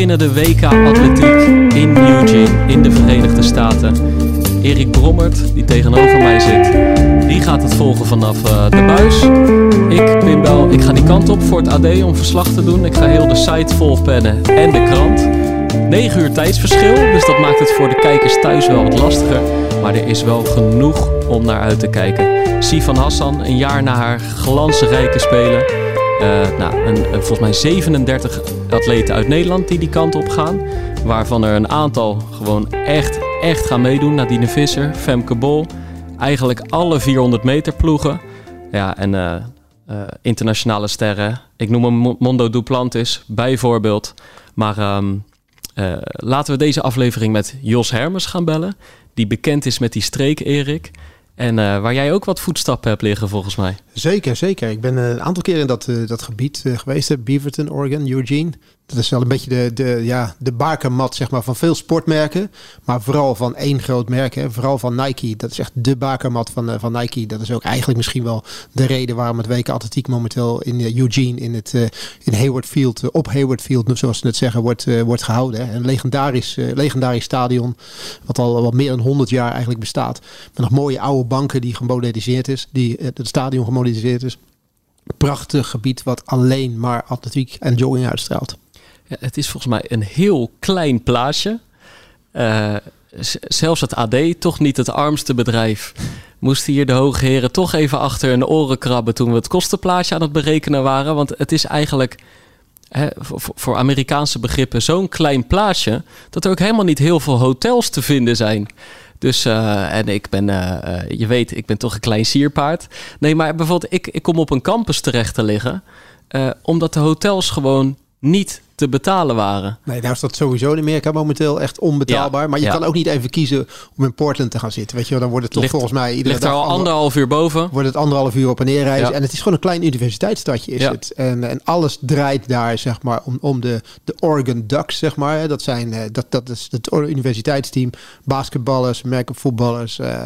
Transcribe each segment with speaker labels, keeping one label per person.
Speaker 1: beginnen de WK Atletiek in Eugene in de Verenigde Staten. Erik Brommert, die tegenover mij zit, die gaat het volgen vanaf eh, de buis. Ik, Pim Bel, ik ga die kant op voor het AD om verslag te doen. Ik ga heel de site volpennen en de krant. 9 uur tijdsverschil, dus dat maakt het voor de kijkers thuis wel wat lastiger. Maar er is wel genoeg om naar uit te kijken. Sivan Hassan, een jaar na haar glansrijke spelen. Eh, nou, een, een- volgens mij 37 atleten uit Nederland die die kant op gaan. Waarvan er een aantal gewoon echt, echt gaan meedoen. Nadine Visser, Femke Bol. Eigenlijk alle 400 meter ploegen. Ja, en eh, eh, internationale sterren. Ik noem hem Mo- Mondo Duplantis, bijvoorbeeld. Maar ehm, eh, laten we deze aflevering met Jos Hermes gaan bellen. Die bekend is met die streek, Erik. En eh, waar jij ook wat voetstappen hebt liggen, volgens mij.
Speaker 2: Zeker, zeker. Ik ben eh, een aantal keer in dat, eh, dat gebied eh, geweest. Beaverton, Oregon, Eugene. Dat is wel een beetje de, de, ja, de bakermat zeg maar, van veel sportmerken. Maar vooral van één groot merk. Hè. Vooral van Nike. Dat is echt de bakermat van, eh, van Nike. Dat is ook eigenlijk misschien wel de reden waarom het WK Atletiek momenteel in eh, Eugene, in het eh, in Hayward Field, op Hayward Field, zoals ze het zeggen, wordt, wordt gehouden. Een legendarisch, legendarisch stadion. Wat al wat meer dan 100 jaar eigenlijk bestaat. Met nog mooie oude banken die gemoderniseerd is. Die het stadion gemoderniseerd is. Prachtig gebied wat alleen maar atletiek en jogging uitstraalt.
Speaker 1: Het is volgens mij een heel klein plaatsje. Eh, zelfs het AD, toch niet het armste bedrijf, moesten hier de hoge heren toch even achter hun oren krabben toen we het kostenplaatje aan het berekenen waren. Want het is eigenlijk hè, voor, Amerikaanse begrippen zo'n klein plaatsje dat er ook helemaal niet heel veel hotels te vinden zijn. Dus, eh, en ik ben, eh, je weet, ik ben toch een klein sierpaard. Nee, maar bijvoorbeeld, ik, ik kom op een campus terecht te liggen, omdat de hotels gewoon niet te betalen waren.
Speaker 2: Nee, daar is dat sowieso in Amerika momenteel echt onbetaalbaar.
Speaker 1: Ja,
Speaker 2: maar je
Speaker 1: ja.
Speaker 2: kan ook niet even kiezen om in Portland te gaan zitten. Weet je wel, dan wordt het toch
Speaker 1: Ligt-
Speaker 2: volgens mij iedere
Speaker 1: Ligt er
Speaker 2: dag
Speaker 1: al
Speaker 2: ander-
Speaker 1: anderhalf uur boven.
Speaker 2: wordt het anderhalf uur op en neer reizen.
Speaker 1: Ja.
Speaker 2: En het is gewoon een klein universiteitsstadje is het. En, en alles draait daar zeg maar om, om de, de Oregon Ducks zeg maar. Dat zijn eh, dat, dat is het universiteitsteam, basketballers, American voetballers, eh,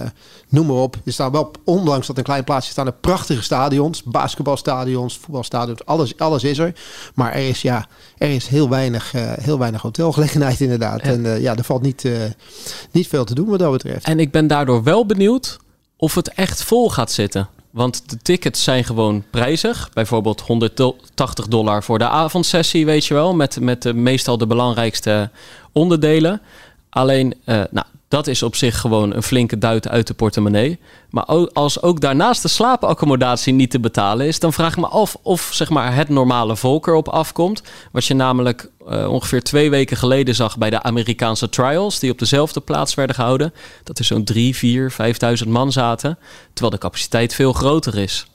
Speaker 2: noem maar op. Er staan wel ondanks dat een klein plaatsje staan er prachtige stadions, basketbalstadions, voetbalstadions, alles alles is er. Maar er is ja, er is heel weinig eh, heel weinig hotelgelegenheid inderdaad.
Speaker 1: Ja.
Speaker 2: En eh, ja, er valt niet eh, niet veel te doen wat dat betreft.
Speaker 1: En ik ben daardoor wel benieuwd of het echt vol gaat zitten. Want de tickets zijn gewoon prijzig. Bijvoorbeeld 180 dollar voor de avondsessie, weet je wel. Met, met de, meestal de belangrijkste onderdelen. Alleen, nou, dat is op zich gewoon een flinke duit uit de portemonnee. Maar als ook daarnaast de slaapaccommodatie niet te betalen is... dan vraag ik me af of zeg maar, het normale volk erop afkomt. Wat je namelijk eh, ongeveer twee weken geleden zag... bij de Amerikaanse trials, die op dezelfde plaats werden gehouden. Dat er zo'n drie, vier, vijfduizend man zaten. Terwijl de capaciteit veel groter is.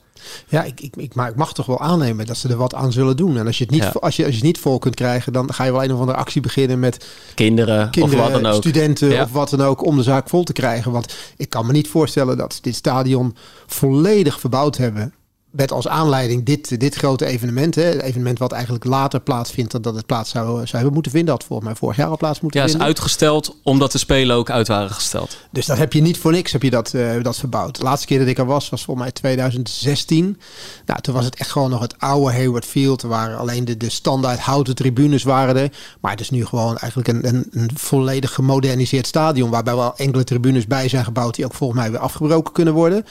Speaker 2: Ja, ik, ik, ik, maar ik mag toch wel aannemen dat ze er wat aan zullen doen. En als je het niet,
Speaker 1: Ja.
Speaker 2: als je, als je het niet vol kunt krijgen, dan ga je wel een of andere actie beginnen met
Speaker 1: Kinderen,
Speaker 2: kinderen,
Speaker 1: of wat dan ook.
Speaker 2: studenten
Speaker 1: Ja.
Speaker 2: of wat dan ook om de zaak vol te krijgen. Want ik kan me niet voorstellen dat ze dit stadion volledig verbouwd hebben. Met als aanleiding dit, dit grote evenement. Hè. Het evenement wat eigenlijk later plaatsvindt dan dat het plaats zou, zou hebben moeten vinden. Had volgens mij vorig jaar al plaats moeten
Speaker 1: Ja, is
Speaker 2: vinden.
Speaker 1: uitgesteld omdat de Spelen ook uit waren gesteld.
Speaker 2: Dus dat heb je niet voor niks heb je dat, eh, dat verbouwd. De laatste keer dat ik er was, was volgens mij 2016. Nou, toen was het echt gewoon nog het oude Hayward Field. Waren alleen de, de standaard houten tribunes waren er. Maar het is nu gewoon eigenlijk een, een, een volledig gemoderniseerd stadion. Waarbij wel enkele tribunes bij zijn gebouwd die ook volgens mij weer afgebroken kunnen worden.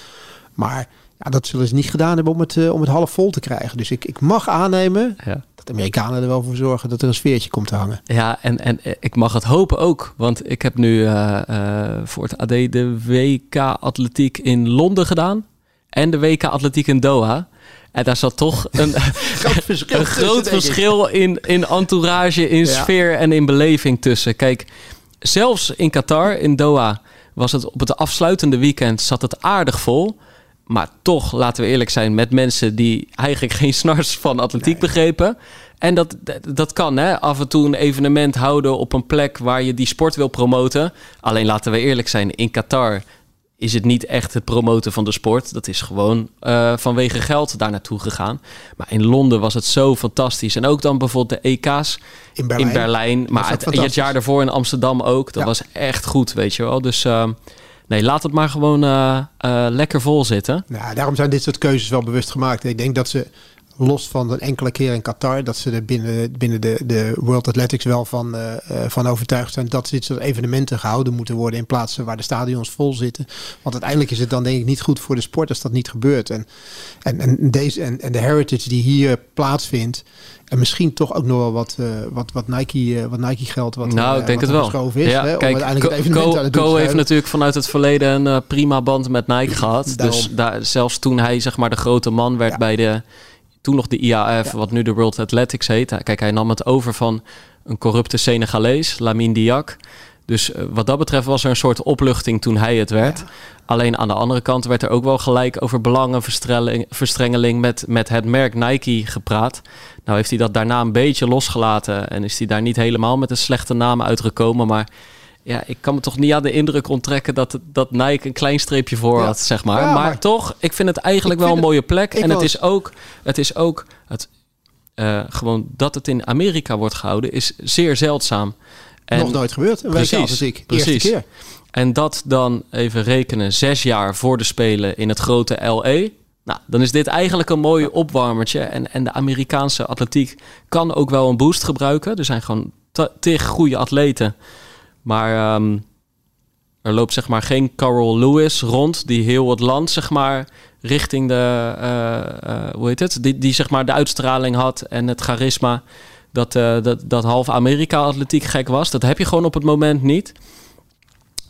Speaker 2: Maar ja, dat zullen ze niet gedaan hebben om het, eh, om het half vol te krijgen. Dus ik, ik mag aannemen
Speaker 1: Ja.
Speaker 2: dat de Amerikanen er wel voor zorgen dat er een sfeertje komt te hangen.
Speaker 1: Ja, en, en eh, ik mag het hopen ook. Want ik heb nu eh, voor het AD de WK Atletiek in Londen gedaan. En de WK Atletiek in Doha. En daar zat toch een,
Speaker 2: Groot verschil
Speaker 1: een groot in, in entourage, in
Speaker 2: Ja.
Speaker 1: sfeer en in beleving tussen. Kijk, zelfs in Qatar, in Doha, was het op het afsluitende weekend zat het aardig vol. Maar toch, laten we eerlijk zijn, met mensen die eigenlijk geen snars van atletiek begrepen. En dat, dat kan, hè? Af en toe een evenement houden op een plek waar je die sport wil promoten. Alleen laten we eerlijk zijn, in Qatar is het niet echt het promoten van de sport. Dat is gewoon uh, vanwege geld daar naartoe gegaan. Maar in Londen was het zo fantastisch. En ook dan bijvoorbeeld de EK's in Berlijn. In Berlijn. Maar het, het, jaar daarvoor in Amsterdam ook. Dat was echt goed, weet je wel. Dus... Uh, Nee, laat het maar gewoon uh, uh, lekker vol zitten.
Speaker 2: Nou, daarom zijn dit soort keuzes wel bewust gemaakt. Ik denk dat ze los van een enkele keer in Qatar, dat ze er binnen, binnen de, de World Athletics wel van, uh, van overtuigd zijn dat dit soort evenementen gehouden moeten worden in plaatsen waar de stadions vol zitten. Want uiteindelijk is het dan denk ik niet goed voor de sport als dat niet gebeurt. En, en, en, deze, en, en de heritage die hier plaatsvindt, en misschien toch ook nog wel wat, uh, wat, wat, Nike, uh, wat Nike geld. Wat,
Speaker 1: nou, ik
Speaker 2: uh,
Speaker 1: denk het wel.
Speaker 2: Is, ja, hè, kijk,
Speaker 1: Co, Co heeft natuurlijk vanuit het verleden een prima band met Nike gehad. Dus daar, zelfs toen hij zeg maar de grote man werd ja. bij de toen nog de IAF, wat nu de World Athletics heet. Kijk, hij nam het over van een corrupte Senegalees, Lamine Diak. Dus uh, wat dat betreft was er een soort opluchting toen hij het werd. Alleen aan de andere kant werd er ook wel gelijk over belangenverstrengeling met, met het merk Nike gepraat. Nou heeft hij dat daarna een beetje losgelaten en is hij daar niet helemaal met een slechte naam uitgekomen. Maar ja, ik kan me toch niet aan de indruk onttrekken dat, dat Nike een klein streepje voor had, zeg maar. Ja, maar. toch, ik vind het eigenlijk wel een mooie plek. En het is ook, het is ook het, uh, gewoon dat het in Amerika wordt gehouden, is zeer zeldzaam.
Speaker 2: En Nog nooit gebeurd. Precies, als ik. Precies. Eerste keer.
Speaker 1: En dat dan even rekenen, zes jaar voor de Spelen in het grote LE. Nou, dan is dit eigenlijk een mooi opwarmertje. En, en de Amerikaanse atletiek kan ook wel een boost gebruiken. Er zijn gewoon tegen goede atleten maar um, er loopt zeg maar geen Carol Lewis rond die heel het land zeg maar richting de uh, uh, hoe heet het die, die zeg maar de uitstraling had en het charisma dat, uh, dat, dat half Amerika atletiek gek was. Dat heb je gewoon op het moment niet.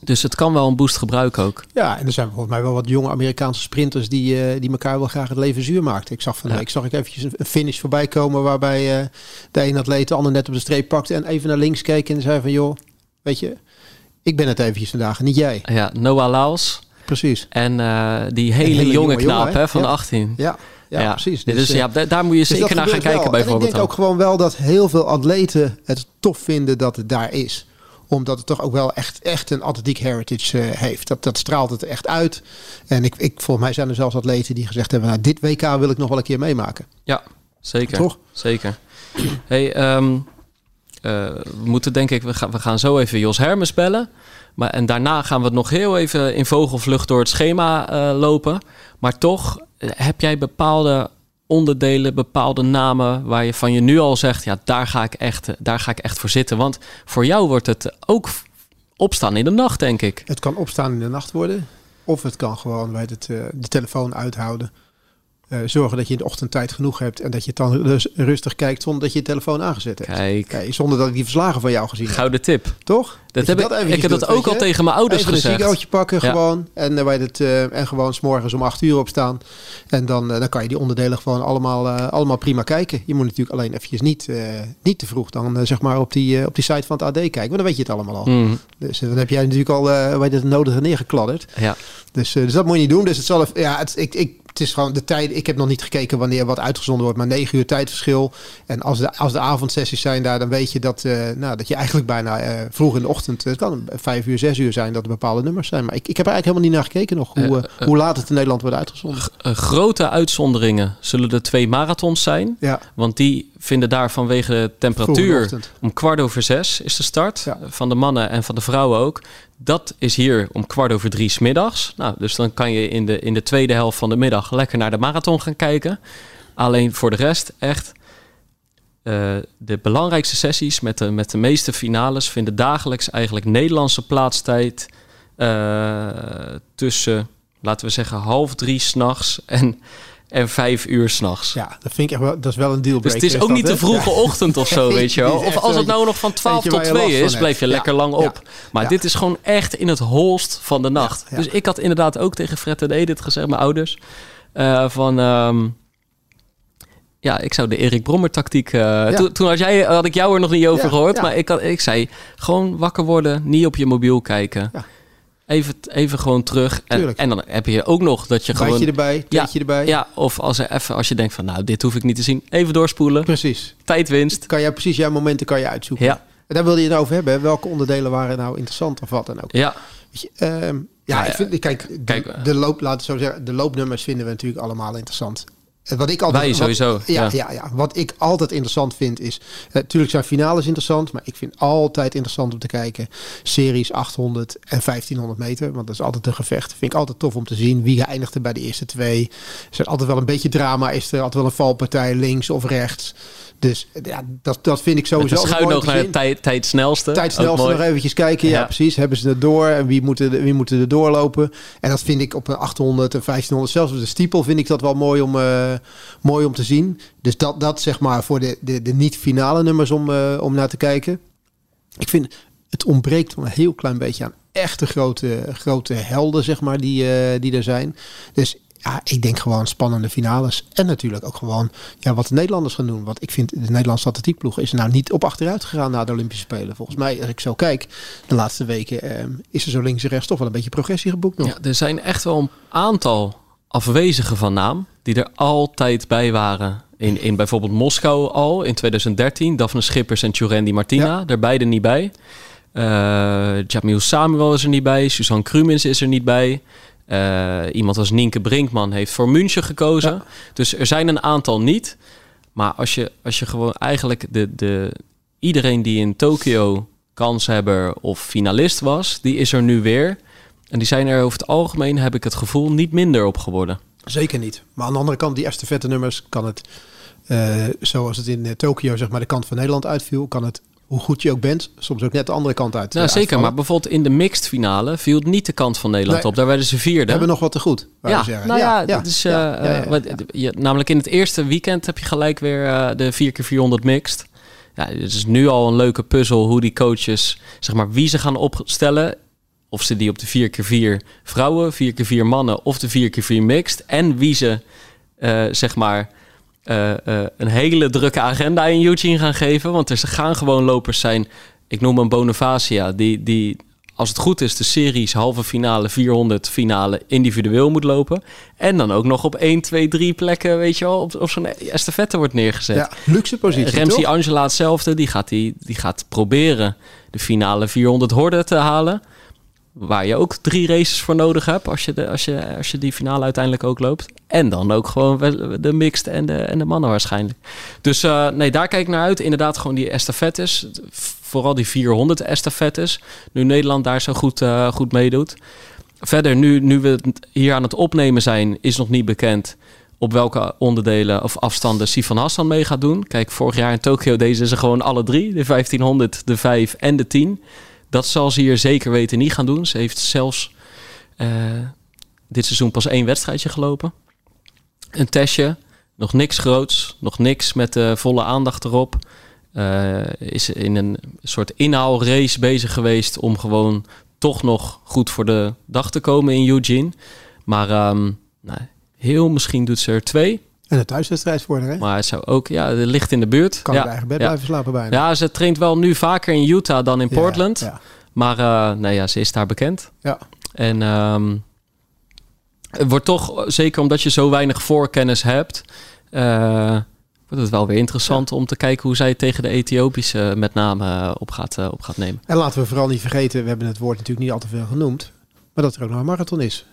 Speaker 1: Dus het kan wel een boost gebruiken ook.
Speaker 2: Ja, en er zijn volgens mij wel wat jonge Amerikaanse sprinters die, uh, die elkaar wel graag het leven zuur maakten. Ik zag van ja. ik zag ik eventjes een finish voorbij komen waarbij uh, de een atleet de ander net op de streep pakte en even naar links keek en zei van joh, Weet je, ik ben het eventjes vandaag, niet jij.
Speaker 1: Ja, Noah Laus.
Speaker 2: Precies.
Speaker 1: En uh, die hele, hele jonge, jonge knaap hè, van
Speaker 2: ja.
Speaker 1: 18.
Speaker 2: Ja, ja, ja, precies.
Speaker 1: Dus, dus ja, daar moet je dus zeker naar gaan kijken wel. bijvoorbeeld.
Speaker 2: En ik denk ook gewoon wel dat heel veel atleten het tof vinden dat het daar is omdat het toch ook wel echt, echt een atletiek heritage uh, heeft. Dat, dat straalt het echt uit. En ik, ik, volgens mij zijn er zelfs atleten die gezegd hebben... Nou, dit WK wil ik nog wel een keer meemaken.
Speaker 1: Ja, zeker. Toch? Zeker. Hey, um, uh, we moeten denk ik, we gaan, we gaan zo even Jos Hermes bellen. Maar, en daarna gaan we het nog heel even in vogelvlucht door het schema uh, lopen. Maar toch, heb jij bepaalde onderdelen, bepaalde namen waar je van je nu al zegt, ja, daar ga ik echt, daar ga ik echt voor zitten. Want voor jou wordt het ook opstaan in de nacht, denk ik.
Speaker 2: Het kan opstaan in de nacht worden. Of het kan gewoon bij het, de telefoon uithouden. Uh, zorgen dat je in de ochtend tijd genoeg hebt en dat je dan dus rustig kijkt zonder dat je je telefoon aangezet hebt.
Speaker 1: Kijk.
Speaker 2: Zonder dat ik die verslagen van jou gezien heb.
Speaker 1: Gouden tip.
Speaker 2: Toch?
Speaker 1: Dat, heb ik, ik heb dat ook al tegen mijn ouders
Speaker 2: even
Speaker 1: gezegd.
Speaker 2: een sigaartje pakken gewoon en, uh, wij het, uh, en gewoon s'morgens om acht uur opstaan. En dan, dan kan je die onderdelen gewoon allemaal, allemaal prima kijken. Je moet natuurlijk alleen eventjes niet, niet te vroeg dan zeg maar op die, op die site van het AD kijken, want dan weet je het allemaal al. Mm. Dus dan heb jij natuurlijk al uh, het nodige neergekladderd.
Speaker 1: Ja.
Speaker 2: Dus, dus dat moet je niet doen. Dus het zal, ja, het, ik, ik het is gewoon de tijd. Ik heb nog niet gekeken wanneer wat uitgezonden wordt, maar 9 uur tijdverschil. En als de, als de avondsessies zijn daar, dan weet je dat, uh, nou, dat je eigenlijk bijna uh, vroeg in de ochtend. Het kan 5 uur, 6 uur zijn dat er bepaalde nummers zijn. Maar ik, ik heb er eigenlijk helemaal niet naar gekeken nog hoe, uh, hoe laat het in Nederland wordt uitgezonden.
Speaker 1: grote uitzonderingen zullen de twee marathons zijn.
Speaker 2: Ja.
Speaker 1: Want die vinden daar vanwege de temperatuur om kwart over zes is de start. Ja. Van de mannen en van de vrouwen ook. Dat is hier om kwart over drie smiddags. Nou, dus dan kan je in de, in de tweede helft van de middag lekker naar de marathon gaan kijken. Alleen voor de rest echt... Uh, de belangrijkste sessies met de, met de meeste finales vinden dagelijks eigenlijk Nederlandse plaatstijd uh, tussen, laten we zeggen, half drie s'nachts en en vijf uur s'nachts.
Speaker 2: Ja, dat vind ik echt wel, dat is wel een deal.
Speaker 1: Dus het is ook niet de vroege ochtend of zo, weet je wel. Of als het nou nog van 12 tot 2 is, blijf je lekker lang op. Maar dit is gewoon echt in het holst van de nacht. Dus ik had inderdaad ook tegen Fred en Edith gezegd, mijn ouders, uh, van... Um, ja, ik zou de Erik Brommer tactiek. Uh, ja. toen, toen had, jij, had ik jou er nog niet over ja, gehoord. Ja. Maar ik, had, ik zei gewoon wakker worden, niet op je mobiel kijken. Even, even gewoon terug. En, en dan heb je ook nog dat je gewoon...
Speaker 2: Erbij,
Speaker 1: Ja,
Speaker 2: erbij.
Speaker 1: Ja, of als, er even, als je denkt van, nou, dit hoef ik niet te zien. Even doorspoelen.
Speaker 2: Precies.
Speaker 1: Tijdwinst.
Speaker 2: Kan jij precies jouw momenten kan je uitzoeken.
Speaker 1: Ja,
Speaker 2: En daar wilde je het over hebben. hè? Welke onderdelen waren nou interessant of wat dan ook.
Speaker 1: ja.
Speaker 2: Weet je, ehm, ja,
Speaker 1: Nou
Speaker 2: ik vind, kijk, de,
Speaker 1: kijk,
Speaker 2: de loop, laten we zo zeggen, de loopnummers vinden we natuurlijk allemaal interessant. Wat ik altijd,
Speaker 1: Wij
Speaker 2: wat-
Speaker 1: sowieso,
Speaker 2: ja,
Speaker 1: ja.
Speaker 2: ja. Ja, wat ik altijd interessant vind is, natuurlijk zijn finales interessant, maar ik vind altijd interessant om te kijken series 800 en 1500 meter, want dat is altijd een gevecht. Vind ik altijd tof om te zien wie eindigt er bij de eerste twee. Er is altijd wel een beetje drama, is er altijd wel een valpartij links of rechts. Dus ja, dat, dat vind ik sowieso altijd
Speaker 1: schuin
Speaker 2: te
Speaker 1: naar de tijd, tijd snelste.
Speaker 2: Tijd snelste nog eventjes kijken. Ja,
Speaker 1: Ja.
Speaker 2: precies. Hebben ze het door en wie moeten, wie moeten er doorlopen? En dat vind ik op een 800 en 1500, zelfs op de stiepel vind ik dat wel mooi om, eh, mooi om te zien. Dus dat, dat zeg maar voor de, de, de niet-finale nummers om, eh, om naar te kijken. Ik vind het ontbreekt een heel klein beetje aan echte grote, grote helden, zeg maar, die, eh, die er zijn. Dus ja, ik denk gewoon spannende finales. En natuurlijk ook gewoon ja, wat de Nederlanders gaan doen. Want ik vind de Nederlandse atletiekploeg is nou niet op achteruit gegaan na de Olympische Spelen. Volgens mij, als ik zo kijk, de laatste weken eh, is er zo links en rechts toch wel een beetje progressie geboekt nog.
Speaker 1: Ja, er zijn echt wel een aantal afwezigen van naam die er altijd bij waren. In, in bijvoorbeeld Moskou al in 2013. Daphne Schippers en Tjurendi Martina.
Speaker 2: Ja.
Speaker 1: Er beide niet bij. Eh Jamil Samuel is er niet bij. Suzanne Krumins is er niet bij. Eh, iemand als Nienke Brinkman heeft voor München gekozen.
Speaker 2: Ja.
Speaker 1: Dus er zijn een aantal niet. Maar als je, als je gewoon eigenlijk de, de, iedereen die in Tokio kanshebber of finalist was, die is er nu weer. En die zijn er over het algemeen, heb ik het gevoel, niet minder op geworden.
Speaker 2: Zeker niet. Maar aan de andere kant, die estafette nummers kan het, eh, zoals het in eh, Tokio zeg maar de kant van Nederland uitviel, kan het, hoe goed je ook bent, soms ook net de andere kant uit.
Speaker 1: Nou,
Speaker 2: eh,
Speaker 1: zeker, maar bijvoorbeeld in de mixed finale viel het niet de kant van Nederland
Speaker 2: Nee.
Speaker 1: op. Daar werden ze
Speaker 2: We
Speaker 1: vierde.
Speaker 2: hebben nog wat te goed.
Speaker 1: ja, nou ja,
Speaker 2: ja,
Speaker 1: wat- je- namelijk in het eerste weekend heb je gelijk weer de 4x400 mixed. Ja, het is nu al een leuke puzzel hoe die coaches, zeg maar, wie ze gaan opstellen. Of ze die op de 4x4 vrouwen, 4x4 mannen of de 4x4 mixed. En wie ze, eh, zeg maar, eh, eh, een hele drukke agenda in Eugene gaan geven. Want er gaan gewoon lopers zijn. Ik noem een Bonifacia, die, die als het goed is de series halve finale, 400 finale individueel moet lopen. En dan ook nog op 1, 2, 3 plekken, weet je wel, op, op zo'n estafette wordt neergezet.
Speaker 2: Ja, luxe positie.
Speaker 1: Remzi? Angela hetzelfde. Die gaat, die, die gaat proberen de finale 400 horden te halen. Waar je ook drie races voor nodig hebt als je, de, als je, als je die finale uiteindelijk ook loopt. En dan ook gewoon de mixed en de, en de mannen waarschijnlijk. Dus eh, nee, daar kijk ik naar uit. Inderdaad gewoon die estafettes. Vooral die 400 estafettes. Nu Nederland daar zo goed, eh, goed meedoet. Verder, nu, nu we hier aan het opnemen zijn, is nog niet bekend op welke onderdelen of afstanden Sifan Hassan mee gaat doen. Kijk, vorig jaar in Tokio deden ze gewoon alle drie. De 1500, de 5 en de 10. Dat zal ze hier zeker weten niet gaan doen. Ze heeft zelfs eh, dit seizoen pas één wedstrijdje gelopen. Een testje. Nog niks groots. Nog niks met volle aandacht erop. Eh, is in een soort inhaalrace bezig geweest om gewoon toch nog goed voor de dag te komen in Eugene. Maar ehm, nou, heel misschien doet ze er twee.
Speaker 2: En een thuiswedstrijd voor haar, hè?
Speaker 1: Maar het zou ook, ja, het ligt in de buurt.
Speaker 2: Kan
Speaker 1: ja,
Speaker 2: eigen bed
Speaker 1: ja.
Speaker 2: blijven slapen bijna.
Speaker 1: Ja, ze traint wel nu vaker in Utah dan in Portland.
Speaker 2: Ja,
Speaker 1: Maar uh, nee, ja, ze is daar bekend.
Speaker 2: ja.
Speaker 1: En um, het wordt toch, zeker omdat je zo weinig voorkennis hebt, uh, wordt het wel weer interessant ja. om te kijken hoe zij tegen de Ethiopische met name uh, op, gaat, op gaat nemen.
Speaker 2: En laten we vooral niet vergeten, we hebben het woord natuurlijk niet al te veel genoemd, maar dat er ook nog een marathon is.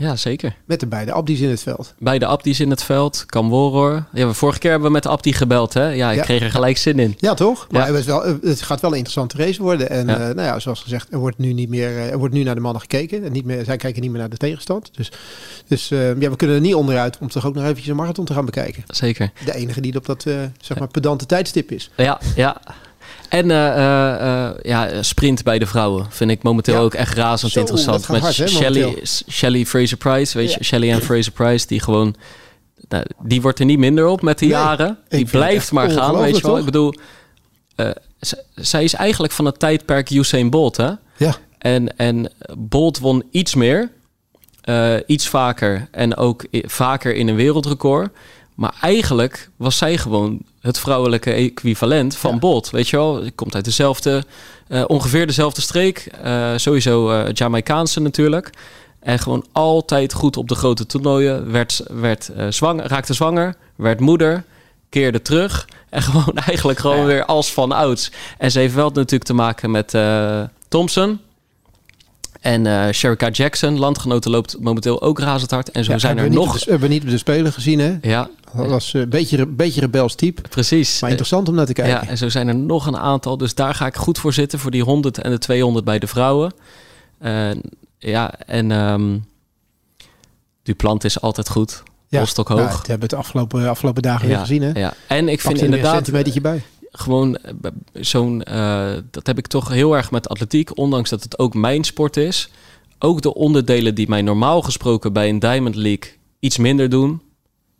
Speaker 1: Ja, zeker.
Speaker 2: Met de beide Abdi's in het veld.
Speaker 1: Beide Abdi's in het veld. Kamworor. Ja, vorige keer hebben we met de Abdi gebeld, hè? Ja, ik ja. kreeg er gelijk zin in.
Speaker 2: Ja, toch? Maar ja. Het, wel, het, gaat wel een interessante race worden. En ja. Uh, nou ja, zoals gezegd, er wordt nu niet meer, er wordt nu naar de mannen gekeken. En niet meer, zij kijken niet meer naar de tegenstand. Dus, dus uh, ja, we kunnen er niet onderuit om toch ook nog eventjes een marathon te gaan bekijken.
Speaker 1: Zeker.
Speaker 2: De enige die op dat, uh, zeg maar, pedante tijdstip is.
Speaker 1: Ja, ja. En uh, uh, ja, sprint bij de vrouwen vind ik momenteel ja. ook echt razend
Speaker 2: Zo,
Speaker 1: interessant.
Speaker 2: Met
Speaker 1: hard, Shelly, Shelly Fraser Price, weet je. Shelly en Fraser Price, die gewoon, nou, die wordt er niet minder op met de nee, jaren. Die blijft maar gaan, weet je wel.
Speaker 2: Toch?
Speaker 1: Ik bedoel, uh, zij is eigenlijk van het tijdperk Usain Bolt, hè?
Speaker 2: Ja.
Speaker 1: En, en Bolt won iets meer, iets vaker en ook vaker in een wereldrecord. Maar eigenlijk was zij gewoon het vrouwelijke equivalent van
Speaker 2: Ja.
Speaker 1: Bolt. Weet je wel, je komt uit dezelfde, eh, ongeveer dezelfde streek. Eh, sowieso eh Jamaicaanse natuurlijk. En gewoon altijd goed op de grote toernooien. Werd, werd, zwanger, raakte zwanger, werd moeder, keerde terug. En gewoon eigenlijk gewoon
Speaker 2: Ja.
Speaker 1: weer als van ouds. En ze heeft wel natuurlijk te maken met Thompson. En eh Sherika Jackson, landgenoten, loopt momenteel ook razend hard. En zo
Speaker 2: Ja,
Speaker 1: zijn er
Speaker 2: we
Speaker 1: nog...
Speaker 2: Niet, hebben we niet op de Spelen gezien, hè?
Speaker 1: Ja,
Speaker 2: Dat was een beetje, een beetje rebels type.
Speaker 1: precies.
Speaker 2: Maar interessant om naar te kijken.
Speaker 1: Ja, en zo zijn er nog een aantal. Dus daar ga ik goed voor zitten. Voor die 100 en de 200 bij de vrouwen. Eh, ja, en ehm Duplant is altijd goed. Polstok hoog.
Speaker 2: Ja, dat hebben we het afgelopen, afgelopen dagen weer gezien, hè?
Speaker 1: Ja. En ik
Speaker 2: Pakt
Speaker 1: vind
Speaker 2: er weer een
Speaker 1: inderdaad
Speaker 2: centimetertje bij.
Speaker 1: gewoon eh, zo'n... eh, dat heb ik toch heel erg met atletiek. Ondanks dat het ook mijn sport is. Ook de onderdelen die mij normaal gesproken bij een Diamond League iets minder doen.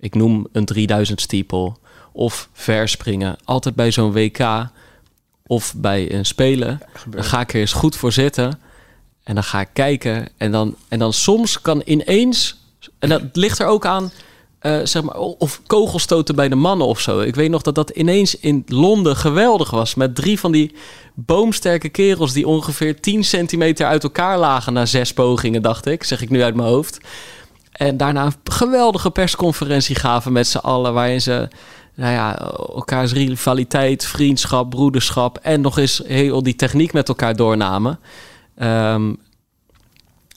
Speaker 1: Ik noem een 3000 steeple of verspringen. Altijd bij zo'n WK of bij een Spelen. Dan ga ik er eens goed voor zitten. En dan ga ik kijken. En dan, en dan soms kan ineens... En dat ligt er ook aan... eh, zeg maar, of kogelstoten bij de mannen of zo. Ik weet nog dat dat ineens in Londen geweldig was. Met drie van die boomsterke kerels... die ongeveer 10 centimeter uit elkaar lagen... na zes pogingen, dacht ik. Zeg ik nu uit mijn hoofd. En daarna een geweldige persconferentie gaven met z'n allen... waarin ze nou ja, elkaars rivaliteit, vriendschap, broederschap... en nog eens heel die techniek met elkaar doornamen. Ehm,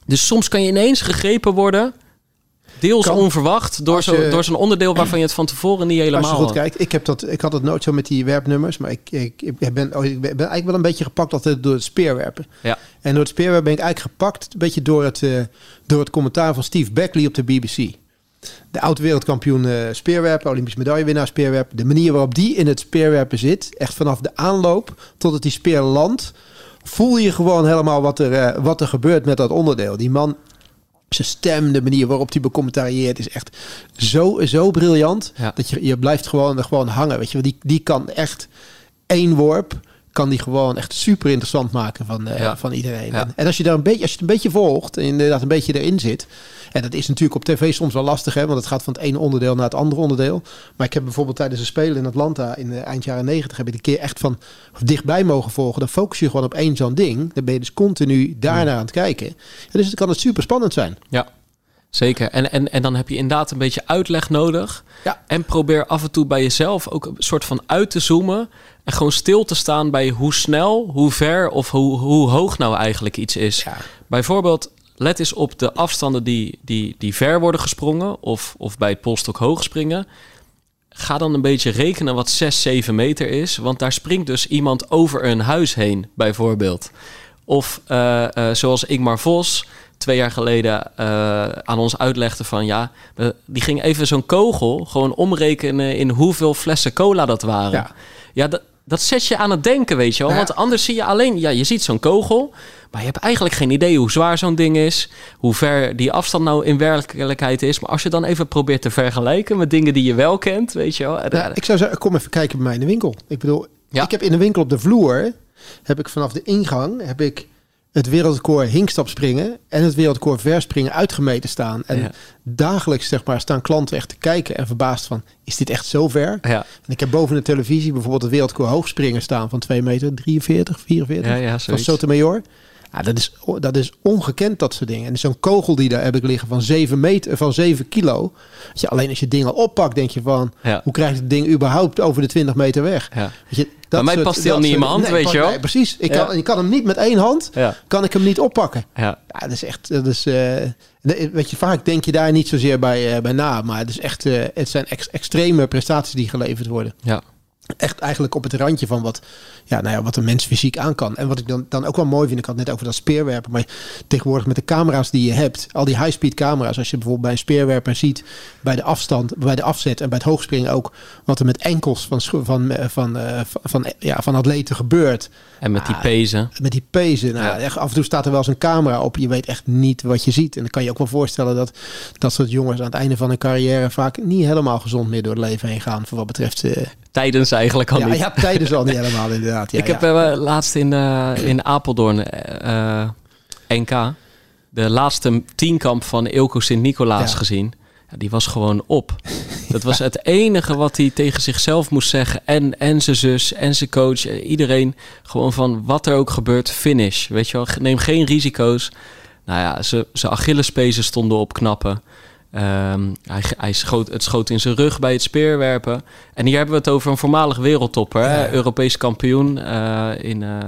Speaker 1: dus soms kan je ineens gegrepen worden... deels
Speaker 2: Kan.
Speaker 1: onverwacht... door
Speaker 2: Als
Speaker 1: zo-
Speaker 2: je-
Speaker 1: door zo'n onderdeel waarvan je het van tevoren niet helemaal...
Speaker 2: Als je goed kijkt, ik, heb dat, ik had het nooit zo met die werpnummers, maar ik, ik, ik, ben, oh, ik ben eigenlijk wel een beetje gepakt altijd door het speerwerpen.
Speaker 1: Ja.
Speaker 2: En door het speerwerpen ben ik eigenlijk gepakt, een beetje door het, eh, door het commentaar van Steve Beckley op de BBC. De oud-wereldkampioen eh, speerwerpen, Olympisch medaillewinnaar speerwerpen. De manier waarop die in het speerwerpen zit, echt vanaf de aanloop tot het die speer landt, voel je gewoon helemaal wat er, eh, wat er gebeurt met dat onderdeel. Die man, zijn stem, de manier waarop hij becommentarieert, is echt zo, zo briljant.
Speaker 1: Ja.
Speaker 2: Dat je, je blijft gewoon, gewoon hangen. Weet je, die, die kan echt één worp. Kan die gewoon echt super interessant maken van, eh,
Speaker 1: Ja.
Speaker 2: van iedereen.
Speaker 1: Ja.
Speaker 2: En, als je daar een beetje, als je het een beetje volgt en inderdaad een beetje erin zit. En dat is natuurlijk op tv soms wel lastig, hè, want het gaat van het ene onderdeel naar het andere onderdeel. Maar ik heb bijvoorbeeld tijdens een spelen in Atlanta in de eind jaren negentig heb ik een keer echt van dichtbij mogen volgen. Dan focus je gewoon op één zo'n ding. Dan ben je dus continu daarnaar aan het kijken. En dus dan kan het super spannend zijn.
Speaker 1: Ja, zeker. En, en, en dan heb je inderdaad een beetje uitleg nodig.
Speaker 2: Ja.
Speaker 1: En probeer af en toe bij jezelf ook een soort van uit te zoomen. En gewoon stil te staan bij hoe snel, hoe ver of hoe, hoe hoog nou eigenlijk iets is.
Speaker 2: Ja.
Speaker 1: Bijvoorbeeld, let eens op de afstanden die, die, die ver worden gesprongen. Of, of bij het polstok hoog springen. Ga dan een beetje rekenen wat 6, 7 meter is. Want daar springt dus iemand over een huis heen, bijvoorbeeld. Of eh, eh, zoals Ingmar Vos twee jaar geleden eh, aan ons uitlegde van... ja, die ging even zo'n kogel gewoon omrekenen... in hoeveel flessen cola dat waren.
Speaker 2: Ja.
Speaker 1: Ja, dat, dat zet je aan het denken, weet je wel.
Speaker 2: Ja.
Speaker 1: Want anders zie je alleen... ja, je ziet zo'n kogel... maar je hebt eigenlijk geen idee hoe zwaar zo'n ding is... hoe ver die afstand nou in werkelijkheid is. Maar als je dan even probeert te vergelijken... met dingen die je wel kent, weet je wel...
Speaker 2: Ja, ik zou zeggen, kom even kijken bij mij in de winkel. Ik bedoel,
Speaker 1: Ja.
Speaker 2: ik heb in de winkel op de vloer, heb ik vanaf de ingang, heb ik het wereldrecord hinkstap springen en het wereldrecord verspringen uitgemeten staan. En
Speaker 1: Ja.
Speaker 2: dagelijks zeg maar, staan klanten echt te kijken en verbaasd van, is dit echt zo ver?
Speaker 1: Ja,
Speaker 2: En ik heb boven de televisie bijvoorbeeld het wereldrecord hoogspringen staan van 2 meter 43, 44
Speaker 1: ja, ja
Speaker 2: van. Sotomayor. Ja, dat, is, dat is ongekend, dat soort dingen. En zo'n kogel die daar heb ik liggen van 7, meter, van 7 kilo. Je, alleen als je dingen oppakt, denk je van...
Speaker 1: Ja.
Speaker 2: hoe krijg je het ding überhaupt over de 20 meter weg?
Speaker 1: Ja.
Speaker 2: Je,
Speaker 1: Bij mij
Speaker 2: soort-
Speaker 1: past hij al niet in mijn hand,
Speaker 2: nee,
Speaker 1: weet je wel.
Speaker 2: nee, precies. Ik kan, ik kan hem niet met één hand, kan ik hem niet oppakken.
Speaker 1: ja.
Speaker 2: Ja, dat is echt... Dat is, eh, weet je, vaak denk je daar niet zozeer bij, eh, bij na. Maar het, is echt, eh, het zijn ex- extreme prestaties die geleverd worden
Speaker 1: ja.
Speaker 2: Echt eigenlijk op het randje van wat, ja, nou ja, wat een mens fysiek aan kan. En wat ik dan, dan ook wel mooi vind, ik had het net over dat speerwerpen, maar tegenwoordig met de camera's die je hebt, al die high-speed camera's, als je bijvoorbeeld bij een speerwerper ziet, bij de afstand, bij de afzet en bij het hoogspringen ook, wat er met enkels van, van, eh, van, eh, van, van, ja, van atleten gebeurt.
Speaker 1: En met die
Speaker 2: Ah,
Speaker 1: pezen.
Speaker 2: Met die pezen. Nou,
Speaker 1: Ja.
Speaker 2: echt, af en toe staat er wel eens een camera op. Je weet echt niet wat je ziet. En dan kan je ook wel voorstellen dat dat soort jongens aan het einde van hun carrière vaak niet helemaal gezond meer door het leven heen gaan. Voor wat betreft. eh,
Speaker 1: Tijdens eigenlijk al
Speaker 2: ja,
Speaker 1: niet.
Speaker 2: ja, tijdens al niet helemaal inderdaad. Ja,
Speaker 1: ik heb eh, laatst in, eh, in Apeldoorn eh, NK de laatste tienkamp van Ilko Sint-Nicolaas gezien. Ja, die was gewoon op. Dat was het enige wat hij tegen zichzelf moest zeggen. En, en zijn zus en zijn coach. Iedereen gewoon van wat er ook gebeurt, finish. Weet je wel, neem geen risico's. Nou ja, zijn Achillespezen stonden op knappen. Ehm, hij, hij schoot, het schoot in zijn rug bij het speerwerpen. En hier hebben we het over een voormalig wereldtopper. Europees kampioen uh, in... Uh,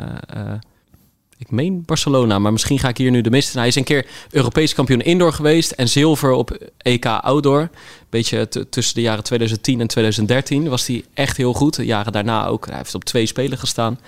Speaker 1: ik meen Barcelona, maar misschien ga ik hier nu de mist. Hij is een keer Europees kampioen indoor geweest en zilver op EK outdoor. Beetje tussen de jaren 2010 en 2013 was hij echt heel goed. De jaren daarna ook. Hij heeft op twee spelen gestaan.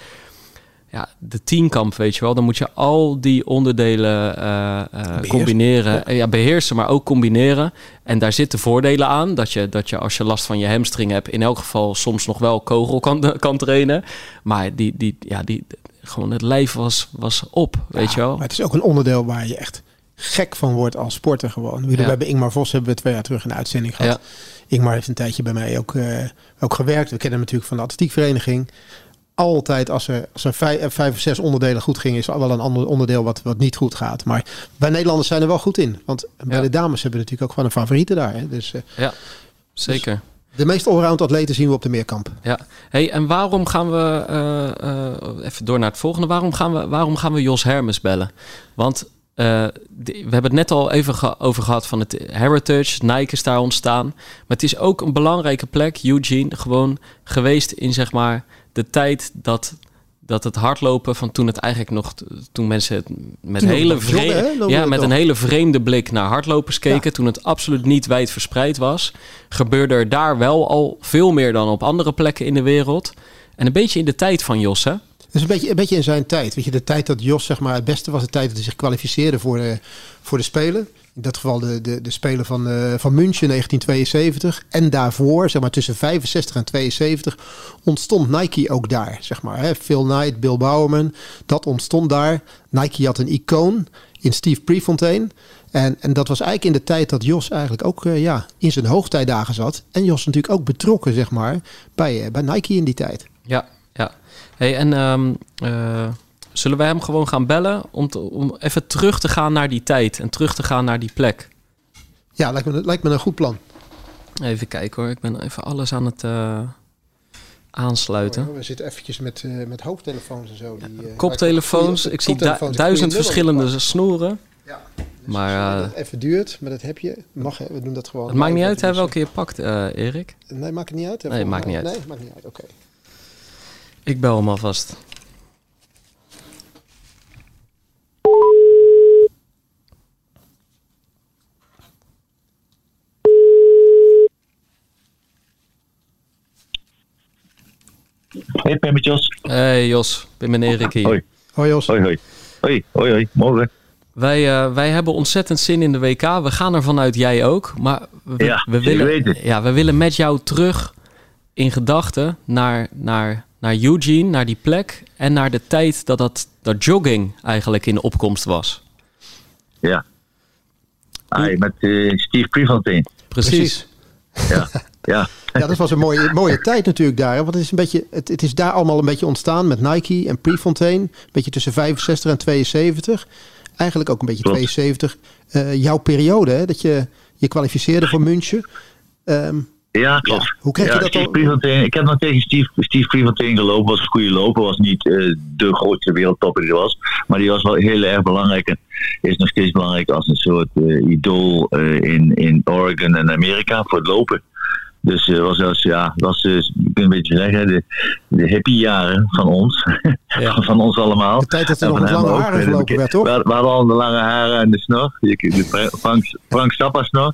Speaker 1: Ja, de teamkamp, weet je wel. Dan moet je al die onderdelen uh, uh, combineren. Ja. ja. beheersen, maar ook combineren. En daar zitten voordelen aan. Dat je, dat je als je last van je hamstring hebt... in elk geval soms nog wel kogel kan, kan trainen. Maar die, die, ja, die, gewoon het lijf was, was op, weet je wel.
Speaker 2: Maar het is ook een onderdeel waar je echt gek van wordt als sporter gewoon. We hebben Ingmar Vos hebben we twee jaar terug in de uitzending gehad. Ingmar heeft een tijdje bij mij ook, uh, ook gewerkt. We kennen hem natuurlijk van de atletiekvereniging. Altijd als er, als er vijf, vijf of zes onderdelen goed ging, is er wel een ander onderdeel wat, wat niet goed gaat. Maar wij Nederlanders zijn er wel goed in. Want bij de dames hebben we natuurlijk ook gewoon een favoriete daar. Hè? Dus, uh,
Speaker 1: ja, zeker. Dus
Speaker 2: de meest allround atleten zien we op de meerkamp.
Speaker 1: Ja, hey, en waarom gaan we, uh, uh, even door naar het volgende, waarom gaan we, waarom gaan we Jos Hermes bellen? Want uh, we hebben het net al even ge over gehad van het Heritage, Nike is daar ontstaan. Maar het is ook een belangrijke plek, Eugene, gewoon geweest in zeg maar de tijd dat dat het hardlopen van toen het eigenlijk nog toen mensen het met hele vreemde, ja, met een hele vreemde blik naar hardlopers keken, toen het absoluut niet wijd verspreid was, gebeurde er daar wel al veel meer dan op andere plekken in de wereld. En een beetje in de tijd van Jos, hè?
Speaker 2: Dus een beetje, een beetje in zijn tijd. Weet je, de tijd dat Jos zeg maar, het beste was, de tijd dat hij zich kwalificeerde voor de, voor de Spelen. In dat geval de, de, de Spelen van, uh, van München 1972. En daarvoor, zeg maar tussen 65 en 72, ontstond Nike ook daar. Zeg maar, hè. Phil Knight, Bill Bowerman, dat ontstond daar. Nike had een icoon in Steve Prefontaine. En, en dat was eigenlijk in de tijd dat Jos eigenlijk ook uh, ja, in zijn hoogtijdagen zat. En Jos natuurlijk ook betrokken, zeg maar, bij, uh, bij Nike in die tijd.
Speaker 1: Ja, ja. Hey, en um, Zullen wij hem gewoon gaan bellen om, om even terug te gaan naar die tijd en terug te gaan naar die plek?
Speaker 2: Ja, lijkt me, lijkt me een goed plan.
Speaker 1: Even kijken hoor, ik ben even alles aan het uh, aansluiten.
Speaker 2: Oh, we zitten eventjes met, uh, met hoofdtelefoons en zo.
Speaker 1: Die, uh, koptelefoons, ik zie du duizend verschillende snoeren. Ja, dus maar
Speaker 2: dat even duurt, maar dat heb je. Mag, we doen dat gewoon.
Speaker 1: Het maakt niet uit hè, welke je pakt, Erik.
Speaker 2: Nee, maakt het niet uit.
Speaker 1: Nee, maakt niet uit.
Speaker 2: Nee, maakt niet uit, oké.
Speaker 1: Ik bel hem alvast.
Speaker 3: Hey, Pim met Jos.
Speaker 1: Hey Jos, Pim en Erik hier.
Speaker 3: Hoi.
Speaker 2: Hoi Jos.
Speaker 3: Hoi, hoi. Hoi, hoi, hoi. Morgen.
Speaker 1: Wij, uh, wij hebben ontzettend zin in de WK. We gaan er vanuit jij ook. Maar we,
Speaker 3: ja,
Speaker 1: we willen, ja, we willen met jou terug in gedachten naar, naar, naar Eugene, naar die plek en naar de tijd dat, dat, dat jogging eigenlijk in opkomst was.
Speaker 3: Ja. Ai, met uh, Steve Prefontaine.
Speaker 1: Precies.
Speaker 3: Ja, ja.
Speaker 2: Ja, dat was een mooie, mooie tijd natuurlijk daar. Want het is, een beetje, het, het is daar allemaal een beetje ontstaan met Nike en Prefontaine. Een beetje tussen 65 en 72. Eigenlijk ook een beetje Klopt. 72. Uh, jouw periode, hè, dat je je kwalificeerde voor München. Um,
Speaker 3: ja, klopt. Ja.
Speaker 2: Hoe kreeg
Speaker 3: ja,
Speaker 2: je dat
Speaker 3: Steve Prefontaine, Ik heb nog tegen Steve, Steve Prefontaine gelopen. Was een goede loper. Was niet uh, de grootste wereldtopper die er was. Maar die was wel heel erg belangrijk. En is nog steeds belangrijk als een soort uh, idool uh, in, in Oregon en Amerika voor het lopen. Dus uh, was als, ja, was uh, ik kan een beetje zeggen, de, de hippie jaren van ons. Ja. van ons allemaal.
Speaker 2: De tijd dat er nog lange ook, haren gelopen werd, toch?
Speaker 3: We, we hadden al de lange haren en de snor. De Frank, Frank Stappa snor.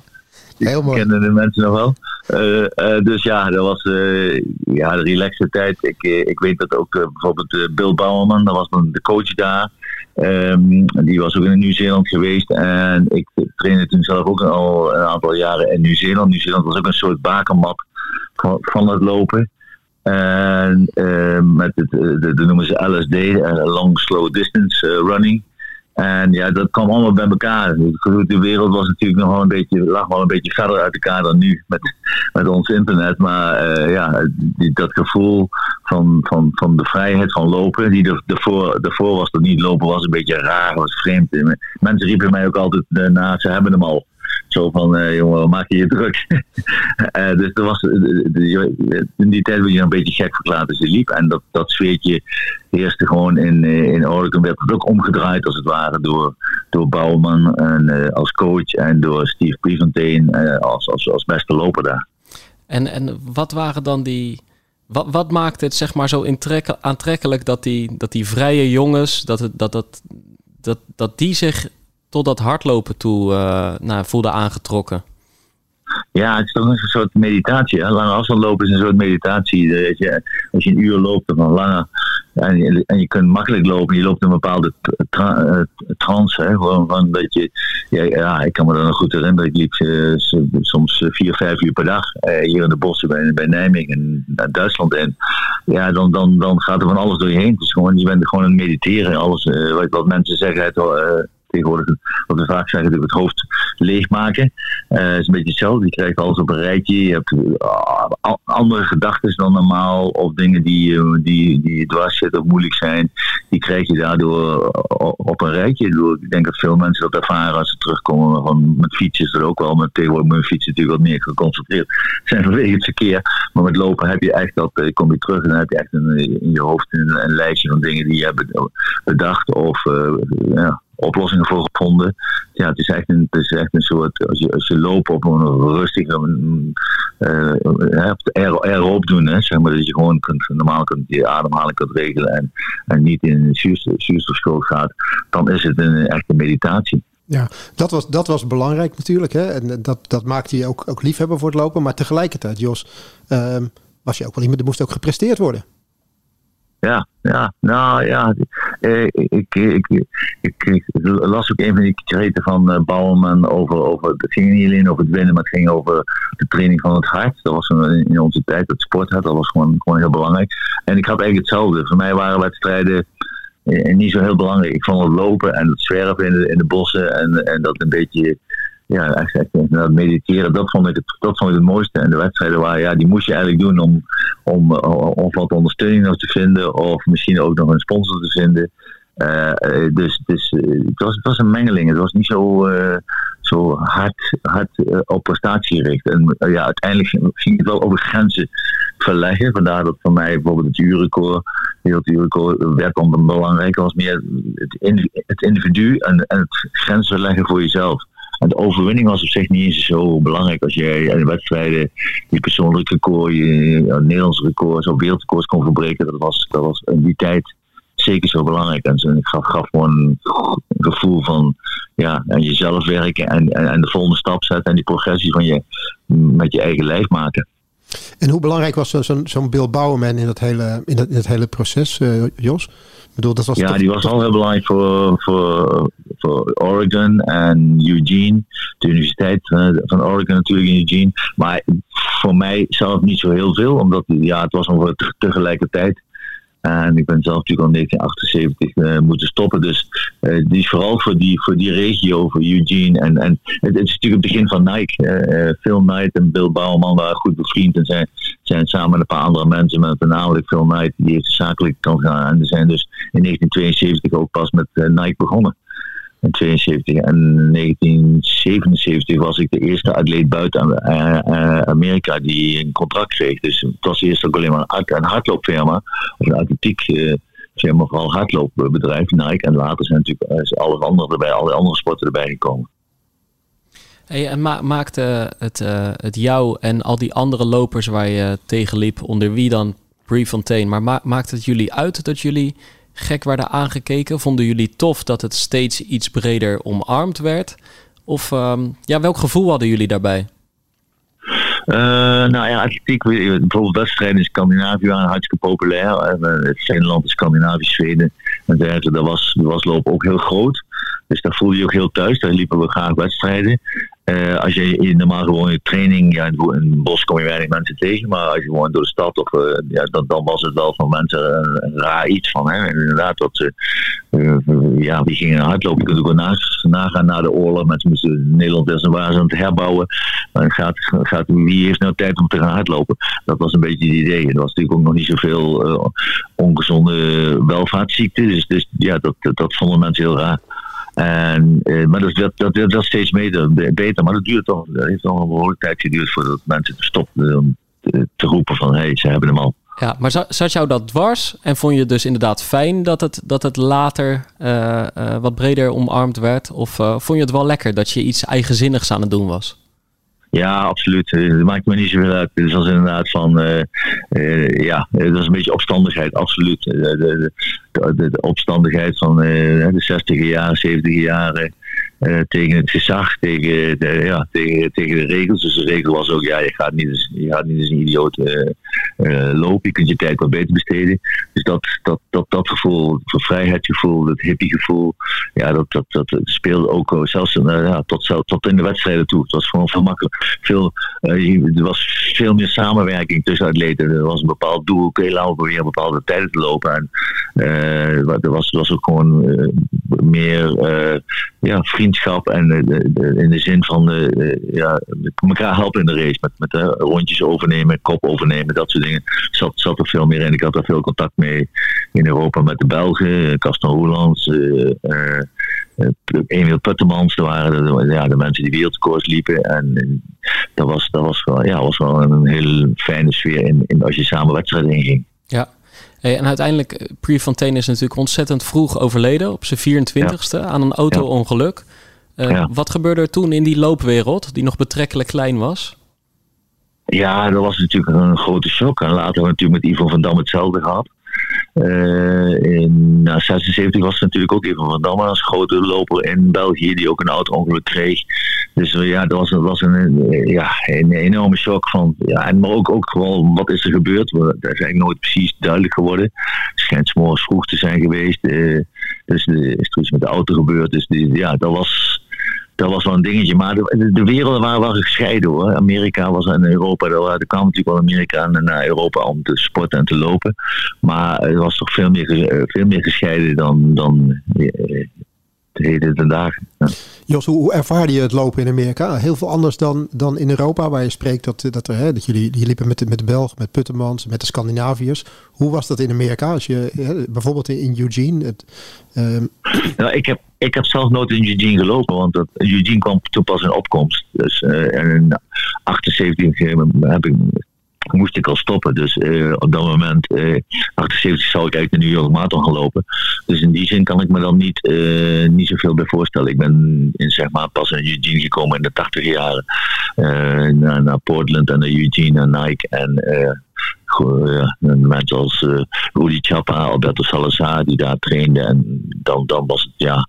Speaker 2: Heel mooi.
Speaker 3: kennen de mensen nog wel. Uh, uh, dus ja, dat was uh, ja, de relaxe tijd. Ik, ik weet dat ook bijvoorbeeld Bill Bauerman, dat was dan de coach daar. Um, die was ook in Nieuw-Zeeland geweest. En ik trainde toen zelf ook al een aantal jaren in Nieuw-Zeeland. Nieuw-Zeeland was ook een soort bakermat van, van het lopen. En met het, de, de noemen ze LSD, Long Slow Distance Running. En ja, dat kwam allemaal bij elkaar. De wereld was natuurlijk nog wel een beetje, lag wel een beetje verder uit elkaar dan nu met, met ons internet. Maar uh, ja, die, dat gevoel van, van, van de vrijheid van lopen, die er, ervoor, ervoor was dat niet lopen was een beetje raar, was vreemd. Mensen riepen mij ook altijd uh, na, ze hebben hem al. Zo van, uh, jongen, maak je je druk? uh, dus er was, in die tijd werd je een beetje gek verklaard als je liep. En dat, dat sfeertje heerste gewoon in, in Oregon. Werd het ook omgedraaid als het ware door, door Bouwman en, als coach. En door Steve Prefontaine als, als, als beste loper daar.
Speaker 1: En, en wat waren dan die wat, wat maakt het zeg maar zo aantrekkelijk dat die, dat die vrije jongens, dat, het, dat, dat, dat, dat die zich tot dat hardlopen toe uh, nou, voelden aangetrokken?
Speaker 3: Ja, het is toch een soort meditatie. Hè? Lange afstand lopen is een soort meditatie. Je, als je een uur loopt of een lange en je, en je kunt makkelijk lopen. Je loopt een bepaalde eh, trance. Hè? Van dat je. Ja, ik kan me dan nog goed herinneren. Ik liep uh, soms vier, vijf uur per dag. Hier in de bossen bij, bij Nijmegen en naar Duitsland in. Ja, dan, dan, dan gaat er van alles door je heen. Dus gewoon, je bent gewoon aan het mediteren. Alles wat, wat mensen zeggen. Het, tegenwoordig, wat we vaak zeggen, het hoofd leegmaken. Uh, is een beetje hetzelfde. Je krijgt alles op een rijtje. Je hebt uh, andere gedachten dan normaal. Of dingen die, uh, die, die dwars zitten of moeilijk zijn. Die krijg je daardoor op een rijtje. Ik denk dat veel mensen dat ervaren als ze terugkomen. Van, met fietsen is dat ook wel. Met tegenwoordig mijn fietsen natuurlijk wat meer geconcentreerd zijn vanwege het verkeer. Maar met lopen heb je echt dat, kom je terug en dan heb je echt in je hoofd een, een lijstje van dingen die je hebt bedacht. Of ja, oplossingen voor gevonden. Ja, het is echt een, het is echt een soort, als je, als je loopt op een rustige, uh, erop doen, hè, zeg maar, dat je gewoon kunt, normaal kunt je ademhaling kunt regelen en, en niet in een zuurstofschuld gaat, dan is het een echte meditatie.
Speaker 2: Ja, dat was, dat was belangrijk natuurlijk. Hè? En dat, dat maakte je ook, ook liefhebber voor het lopen. Maar tegelijkertijd, Jos, um, was je ook wel iemand, er moest ook gepresteerd worden.
Speaker 3: Ja, ja, nou ja. Eh, ik, ik, ik, ik, las ook een van die kreten van uh, Bouwman over, over. Het ging niet alleen over het winnen, maar het ging over de training van het hart. Dat was in onze tijd, het sporthart, dat was gewoon, gewoon heel belangrijk. En ik had eigenlijk hetzelfde. Voor mij waren wedstrijden eh, niet zo heel belangrijk. Ik vond het lopen en het zwerven in de, in de bossen en, en dat een beetje ja, echt, echt mediteren, dat vond, ik het, dat vond ik het mooiste. En de wedstrijden waren, ja, die moest je eigenlijk doen om, om, om wat ondersteuning nog te vinden. Of misschien ook nog een sponsor te vinden. Uh, dus dus het, was, het was een mengeling. Het was niet zo, zo hard, hard op prestatie gericht. En ja, uiteindelijk ging het wel over grenzen verleggen. Vandaar dat voor mij bijvoorbeeld het uurrecord, het uurrecord werd dan belangrijker. was meer het, individu en, en het grenzen verleggen voor jezelf. En de overwinning was op zich niet eens zo belangrijk als jij in de wedstrijden je persoonlijke record, je, je Nederlands record, zo wereldrecords kon verbreken. Dat was, dat was in die tijd zeker zo belangrijk. En het gaf, gaf gewoon een gevoel van ja, aan jezelf werken en, en, en de volgende stap zetten en die progressie van je met je eigen lijf maken.
Speaker 2: En hoe belangrijk was zo'n zo'n Bill Bouwman in dat hele, in dat, in dat hele proces, uh, Jos?
Speaker 3: bedoel, dat was ja, die was al heel belangrijk voor, voor, voor Oregon en Eugene. De universiteit eh, van Oregon natuurlijk in Eugene. Maar voor mij zelf niet zo heel veel, omdat ja, het was ongeveer tegelijkertijd. En ik ben zelf natuurlijk al 1978 uh, eh, moeten stoppen. Dus uh, die is vooral voor die, voor die regio, voor Eugene. En, en het, is natuurlijk het begin van Nike. Uh, Phil Knight en Bill Bauerman waren goed bevriend. En zijn, zijn samen met een paar andere mensen, met voornamelijk Phil Knight, die heeft zakelijk kan gaan. En die zijn dus in 1972 ook pas met Nike begonnen in 72. En 1977 was ik de eerste atleet buiten eh, eh, Amerika die een contract kreeg. Dus het was eerst ook alleen maar een hardloopfirma, of een atletiek uh, firma, vooral hardloopbedrijf, Nike. En later zijn natuurlijk is alles andere erbij, alle andere sporten erbij gekomen.
Speaker 1: Hey, en ma maakte het, het jou en al die andere lopers waar je tegen liep, onder wie dan Prefontaine, maar ma maakt het jullie uit dat jullie gek werden aangekeken? Vonden jullie tof dat het steeds iets breder omarmd werd? Of um, ja, welk gevoel hadden jullie daarbij?
Speaker 3: Uh, nou ja, atletiek, bijvoorbeeld wedstrijden in Scandinavië waren hartstikke populair. Uh, het Finland, Scandinavië, Zweden en dergelijke. Daar was, was lopen ook heel groot. Dus daar voelde je ook heel thuis. Daar liepen we graag wedstrijden. Uh, als je normaal gewoon je training, ja, in het bos kom je weinig mensen tegen, maar als je gewoon door de stad of uh, ja, dan, dan, was het wel van mensen een, een raar iets van. Hè? Inderdaad, dat ja, die gingen hardlopen. Je kunt ook wel nagaan na de oorlog. Mensen moesten Nederland en waren aan het herbouwen. Dan gaat, gaat, wie heeft nou tijd om te gaan hardlopen? Dat was een beetje het idee. Er was natuurlijk ook nog niet zoveel ongezonde welvaartsziekten. Dus, dus ja, dat, dat, dat vonden mensen heel raar. En, maar dat, dat, dat, dat steeds beter. Maar dat duurt toch, dat heeft nog een behoorlijke tijd geduurd voordat mensen stopten om te, te roepen van hé, hey, ze hebben hem al.
Speaker 1: Ja, maar zat jou dat dwars en vond je het dus inderdaad fijn dat het, dat het later uh, wat breder omarmd werd? Of vond je het wel lekker dat je iets eigenzinnigs aan het doen was?
Speaker 3: Ja, absoluut. Het maakt me niet zoveel uit. Het was inderdaad van, ja, het was een beetje opstandigheid, absoluut. De, de, de, opstandigheid van de 60 jaren, 70 jaren. Uh, tegen het gezag, tegen de, ja, tegen, tegen de regels. Dus de regel was ook, ja, je gaat niet je gaat niet eens een idioot uh, uh, lopen. Je kunt je tijd wat beter besteden. Dus dat, dat, dat, dat gevoel, dat vrijheidsgevoel, dat hippiegevoel, ja, dat, dat, dat speelde ook zelfs ja, tot, tot in de wedstrijden toe. Het was gewoon veel makkelijker. Veel, er was veel meer samenwerking tussen atleten. Er was een bepaald doel, oké, laten we proberen bepaalde tijden te lopen. En er was, was ook gewoon meer ja, vriendschap en de, de, in de zin van ja, elkaar helpen in de race. Met, met rondjes overnemen, kop overnemen, dat soort dingen. Zat, zat er veel meer in. Ik had er veel contact mee in Europa met de Belgen, Castan Roelands, uh, uh, Emiel Puttemans. Dat waren de, ja, de mensen die wereldkoers liepen. En dat, was, dat was, wel, ja, was wel een heel fijne sfeer in, in als je samen wedstrijden inging.
Speaker 1: Ja, en uiteindelijk, Prefontaine is natuurlijk ontzettend vroeg overleden, op zijn 24ste, aan een auto-ongeluk. Ja. Wat gebeurde er toen in die loopwereld, die nog betrekkelijk klein was?
Speaker 3: Ja, dat was natuurlijk een grote shock. En later hebben we natuurlijk met Ivo van Dam hetzelfde gehad. Uh, in nou, 76 was het natuurlijk ook Ivo van Dam als grote loper in België die ook een auto-ongeluk kreeg. Dus ja, dat was, dat was een, ja, een enorme shock van. Ja, en maar ook, ook gewoon wat is er gebeurd. Dat is eigenlijk nooit precies duidelijk geworden. Het schijnt s'morgens vroeg te zijn geweest. Uh, dus is er iets met de auto gebeurd. Dus die, ja, dat was dat was wel een dingetje. Maar de, de werelden waren wel gescheiden hoor. Amerika was en Europa. Er kwam natuurlijk wel Amerika naar Europa om te sporten en te lopen. Maar het was toch veel meer, eh, veel meer gescheiden dan, dan eh, de heden dagen. Ja.
Speaker 2: Jos, hoe ervaarde je het lopen in Amerika? Heel veel anders dan, dan in Europa, waar je spreekt dat, dat, er, hè, dat jullie, jullie liepen met de, met de Belgen, met Puttemans, met de Scandinaviërs. Hoe was dat in Amerika? Als je, hè, bijvoorbeeld in Eugene. Het,
Speaker 3: um... nou, ik, heb, ik heb zelf nooit in Eugene gelopen, want dat, Eugene kwam toen pas in opkomst. Dus uh, in 78 heb ik moest ik al stoppen. Dus uh, op dat moment, uh, 78 zou ik eigenlijk de New York Marathon gaan lopen. Dus in die zin kan ik me dan niet, uh, niet zoveel bij voorstellen. Ik ben in, zeg maar, pas in Eugene gekomen in de 80 jaren. Naar, naar, Portland en naar Eugene en Nike en ja, mensen als uh, Rudy Chapa, Alberto Salazar die daar trainden. En dan, dan was het ja,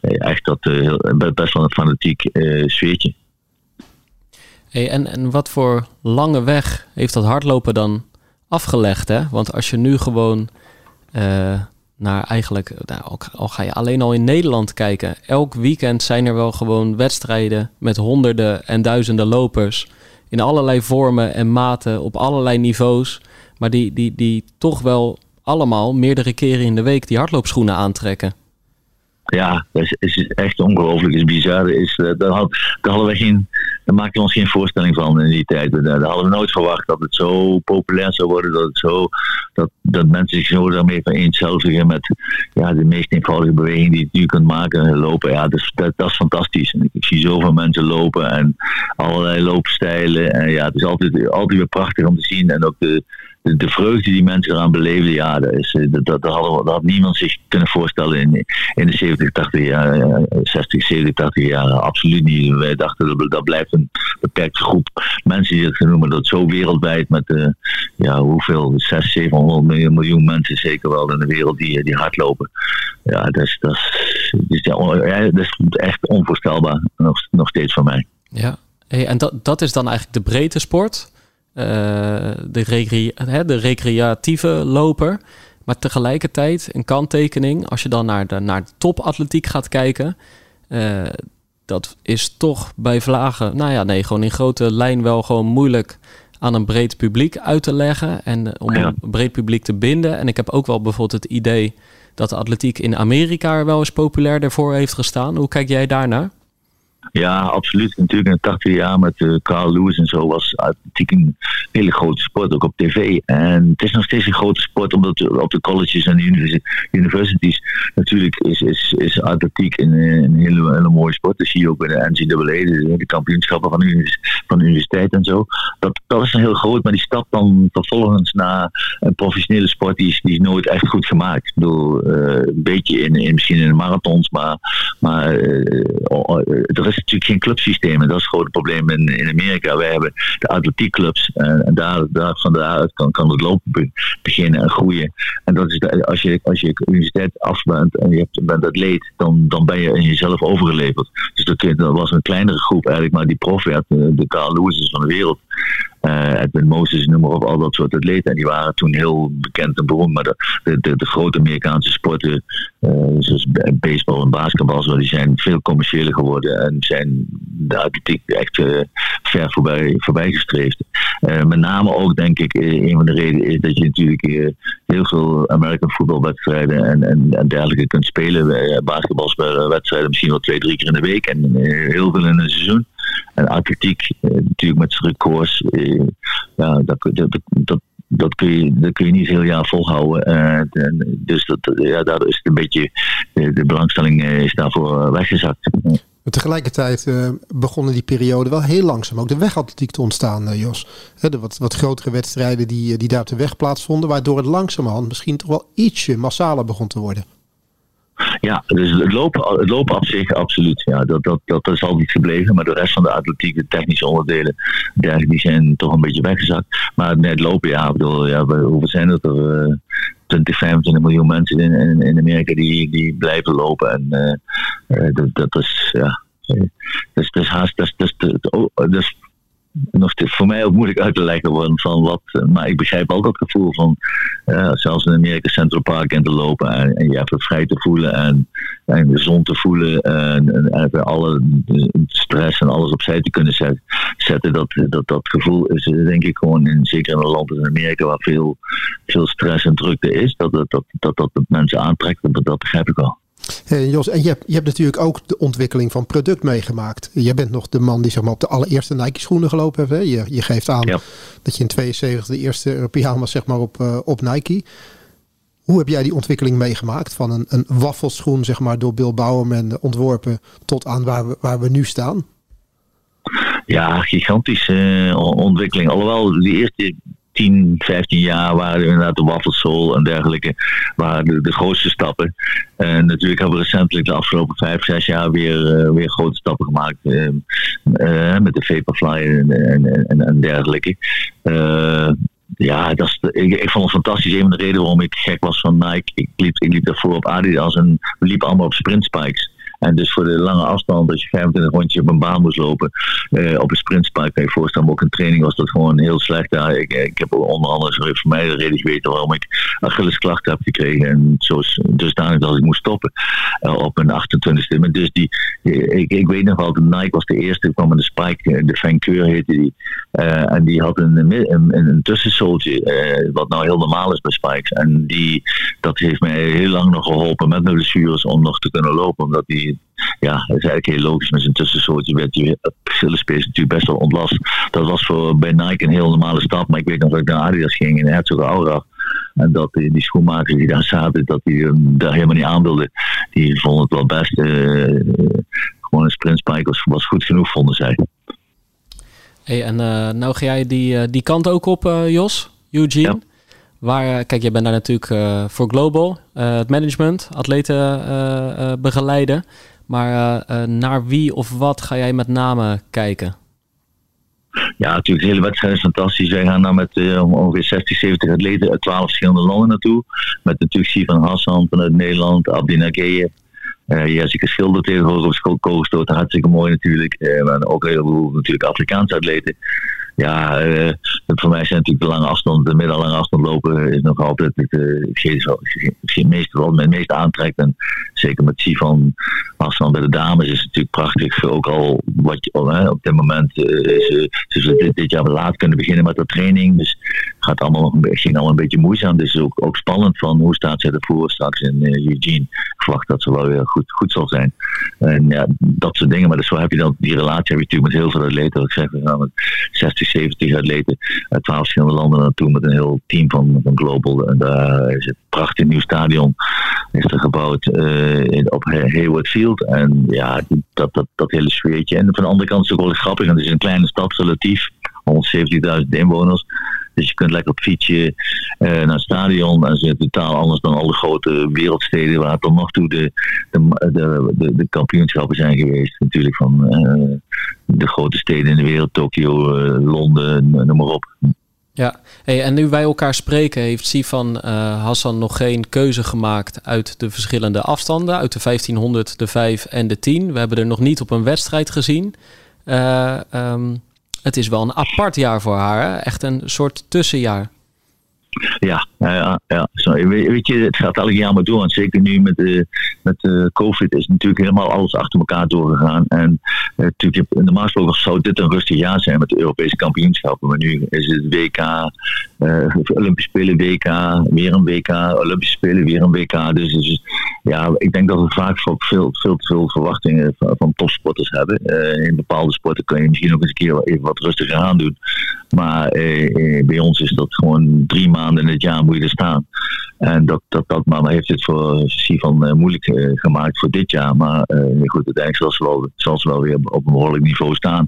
Speaker 3: echt dat, uh, best wel een fanatiek uh, sfeertje.
Speaker 1: En, en wat voor lange weg heeft dat hardlopen dan afgelegd? Hè? Want als je nu gewoon uh, naar eigenlijk, nou, al ga je alleen al in Nederland kijken, elk weekend zijn er wel gewoon wedstrijden met honderden en duizenden lopers in allerlei vormen en maten, op allerlei niveaus, maar die, die, die toch wel allemaal meerdere keren in de week die hardloopschoenen aantrekken.
Speaker 3: Ja, dat is, is echt ongelooflijk. Is bizar. Is, uh, daar, had, daar hadden we geen daar maakten we ons geen voorstelling van in die tijd. Daar hadden we nooit verwacht dat het zo populair zou worden. Dat, het zo, dat, dat mensen zich zo daarmee vereenzelvigen met ja, de meest eenvoudige beweging die je kunt maken. Lopen, ja, dat, dat, dat is fantastisch. En ik zie zoveel mensen lopen en allerlei loopstijlen. En ja, het is altijd, altijd weer prachtig om te zien. En ook de, de, de vreugde die mensen eraan beleefden, ja, dat, is, dat, dat, dat, had niemand zich kunnen voorstellen in, in de 70, 80 jaar, 60, 70, 80 jaar. Absoluut niet. Wij dachten dat, dat blijft een beperkte groep mensen die het noemen. Dat zo wereldwijd met uh, ja, hoeveel, 600, 700 miljoen, mensen zeker wel in de wereld die, die hardlopen. Ja, dat is, dat is, echt onvoorstelbaar, nog, nog steeds voor mij.
Speaker 1: Ja, en dat, dat is dan eigenlijk de breedte sport. Uh, de, recre hè, de recreatieve loper. Maar tegelijkertijd een kanttekening, als je dan naar de, naar de topatletiek gaat kijken, uh, dat is toch bij vlagen, nou ja, nee, gewoon in grote lijn wel gewoon moeilijk aan een breed publiek uit te leggen en om een breed publiek te binden. En ik heb ook wel bijvoorbeeld het idee dat de atletiek in Amerika er wel eens populair voor heeft gestaan. Hoe kijk jij daarnaar?
Speaker 3: Ja, absoluut. Natuurlijk in de 80 jaar met uh, Carl Lewis en zo was atletiek een hele grote sport, ook op tv. En het is nog steeds een grote sport, omdat op de colleges en de universities natuurlijk is, is, is atletiek een, een hele, hele mooie sport. Dat zie je ook bij de NCAA, de, kampioenschappen van de, van universiteit en zo. Dat, dat is dan heel groot, maar die stap dan vervolgens naar een professionele sport, die is, die is nooit echt goed gemaakt. Ik bedoel, uh, een beetje in, in, misschien in de marathons, maar, maar uh, er is natuurlijk geen clubsysteem. En dat is het grote probleem in, in Amerika. Wij hebben de atletiekclubs. En, en daar, daar, van daaruit kan, kan het lopen beginnen en groeien. En dat is de, als, je, als je universiteit af bent en je hebt, bent atleet, dan, dan ben je in jezelf overgeleverd. Dus dat, dat was een kleinere groep eigenlijk, maar die prof werd de, de Carl Lewis van de wereld. Uh, Edwin Moses, noem maar op, al dat soort atleten. En die waren toen heel bekend en beroemd. Maar de, de, de, grote Amerikaanse sporten, uh, zoals baseball en basketbal, zo, die zijn veel commerciëler geworden. En zijn de atletiek echt uh, ver voorbij, voorbij gestreefd. met name ook, denk ik, een van de redenen is dat je natuurlijk heel veel American voetbalwedstrijden en, en, en dergelijke kunt spelen. Basketbalwedstrijden misschien wel twee, drie keer in de week. En heel veel in een seizoen. En atletiek, eh, natuurlijk met zijn records, eh, ja, dat, dat, dat, kun je, dat kun je niet heel jaar volhouden. Uh, dus dat, ja, daardoor is het een beetje, de belangstelling is daarvoor weggezakt.
Speaker 2: Maar tegelijkertijd begonnen die periode wel heel langzaam ook de wegatletiek te ontstaan, Jos. de wat, wat grotere wedstrijden die, die daar op de weg plaatsvonden, waardoor het langzamerhand misschien toch wel ietsje massaler begon te worden.
Speaker 3: Ja, dus het lopen, het lopen op zich absoluut. Ja, dat, dat, dat is altijd gebleven. Maar de rest van de atletiek, de technische onderdelen, die zijn toch een beetje weggezakt. Maar net lopen, ja, bedoel, ja, hoeveel zijn het er? Uh, 20, 25 miljoen mensen in, in, Amerika die, die blijven lopen. En uh, uh, dat, dat is, ja, dus, dus haast, dat, dat, dat, dat, nog voor mij ook moeilijk uit te leggen worden van wat. Eh, maar ik begrijp al dat gevoel van uh, zelfs in Amerika Central Park in te lopen en, en je even vrij te voelen en, en gezond te voelen en, en even alle stress en alles opzij te kunnen zetten. zetten dat, dat, dat gevoel is eh, denk ik gewoon in, zeker in een land als Amerika waar veel, veel stress en drukte is, dat dat, dat, dat, dat mensen aantrekt. Dat, dat begrijp ik wel.
Speaker 2: Hey Jos, en je hebt, je hebt natuurlijk ook de ontwikkeling van product meegemaakt. Je bent nog de man die zeg maar, op de allereerste Nike schoenen gelopen heeft. Hè? Je, je geeft aan dat je in 72 de eerste Europeaan was zeg maar, op, uh, op Nike. Hoe heb jij die ontwikkeling meegemaakt? Van een, een waffelschoen zeg maar, door Bill Bowerman ontworpen tot aan waar we, waar we nu staan?
Speaker 3: Ja, gigantische uh, ontwikkeling. Alhoewel, die eerste 10, 15 jaar waren inderdaad de waffelsol en dergelijke waren de, grootste stappen. En natuurlijk hebben we recentelijk de afgelopen 5, 6 jaar weer, uh, weer grote stappen gemaakt. Uh, uh, met de Vaporfly en, en, en, dergelijke. ja, dat is ik, ik, vond het fantastisch. Een van de redenen waarom ik gek was van Nike. Ik liep, ik liep daarvoor op Adidas en we liepen allemaal op sprint spikes. En dus voor de lange afstand, als je 25 rondjes op een baan moest lopen, uh, op een sprintspike, kan je voorstellen, ook een training was dat gewoon heel slecht. Ja, ik, ik heb onder andere voor mij de reden geweten waarom ik Achillesklachten heb gekregen. En zo dusdanig dat ik moest stoppen uh, op mijn 28e. Maar dus die, ik, ik weet nog wel, Nike was de eerste, kwam met de spike, eh, de Vancouver heette die. En die had een, een, een, een wat nou heel normaal is bij spikes. En die, dat heeft mij heel lang nog geholpen met mijn blessures om nog te kunnen lopen, omdat die ja, dat is eigenlijk heel logisch met zijn tussensoortje. Werd die Achillespees natuurlijk best wel ontlast. Dat was voor bij Nike een heel normale stap. Maar ik weet nog dat ik naar Adidas ging in Herzog Aura. En dat die, schoenmakers die daar zaten, dat die hem daar helemaal niet aanwilden. Die vonden het wel best. Uh, gewoon een sprintspike was, was goed genoeg, vonden zij.
Speaker 1: Hey, en uh, nou ga jij die, die kant ook op, Jos, Eugene. Ja. Waar, kijk, jij bent daar natuurlijk uh, voor Global, uh, het management, atleten begeleiden. Maar naar wie of wat ga jij met name kijken?
Speaker 3: Ja, natuurlijk, de hele wedstrijd is fantastisch. Wij gaan daar met ongeveer 60, 70 atleten uit 12 verschillende landen naartoe. Met natuurlijk Sivan Hassan vanuit Nederland, Abdi Nageyev, uh, Jessica Schilder tegenwoordig op school hartstikke mooi natuurlijk. Maar ook heel veel natuurlijk Afrikaanse atleten ja, uh, voor mij zijn natuurlijk de lange afstand, de middellange afstand lopen is nog altijd het, uh, meeste wat mij meest aantrekt. En zeker met Sivan afstand bij de dames is het natuurlijk prachtig. Ook al wat je uh, op dit moment is, ze dit, dit jaar laat kunnen beginnen met de training. Dus gaat allemaal nog een, ging allemaal een beetje moeizaam. Dus ook, ook spannend van hoe staat zij ervoor straks in Eugene. Ik verwacht dat ze wel weer goed, goed zal zijn. En ja, dat soort dingen. Maar dus zo heb je dan die relatie heb je natuurlijk met heel veel atleten. Ik zeg, we gaan met 60, 70 atleten uit 12 verschillende landen naartoe met een heel team van, van Global. En daar is het prachtig nieuw stadion is er gebouwd uh, op Hayward Field. En ja, dat, dat, dat hele sfeertje. En van de andere kant is het ook wel grappig. En het is een kleine stad relatief. 170.000 inwoners. Dus je kunt lekker op fietsje uh, naar het stadion. Ze is totaal anders dan alle grote wereldsteden waar tot nog toe de, de, de, de, kampioenschappen zijn geweest. Natuurlijk van uh, de grote steden in de wereld, Tokio, uh, Londen, noem maar op.
Speaker 1: Ja, hey, en nu wij elkaar spreken, heeft Sifan uh, Hassan nog geen keuze gemaakt uit de verschillende afstanden, uit de 1500, de 5 en de 10. We hebben er nog niet op een wedstrijd gezien. Uh, het is wel een apart jaar voor haar, echt een soort tussenjaar.
Speaker 3: Ja, ja, ja. Sorry. Weet je, het gaat elk jaar maar door. En zeker nu met, de, met de COVID is natuurlijk helemaal alles achter elkaar doorgegaan. En uh, natuurlijk, normaal gesproken zou dit een rustig jaar zijn met de Europese kampioenschappen. Maar nu is het WK, uh, Olympische Spelen WK, weer een WK, Olympische Spelen weer een WK. Dus, dus ja, ik denk dat we vaak veel, veel, te veel verwachtingen van, van topsporters hebben. Uh, in bepaalde sporten kun je misschien ook eens een keer even wat rustiger aan doen. Maar bij ons is dat gewoon drie maanden in het jaar moet je er staan. En dat, dat, maar heeft het voor Sivan uh, moeilijk uh, gemaakt voor dit jaar. Maar uh, goed, uiteindelijk zal ze, wel, zal ze wel weer op een behoorlijk niveau staan.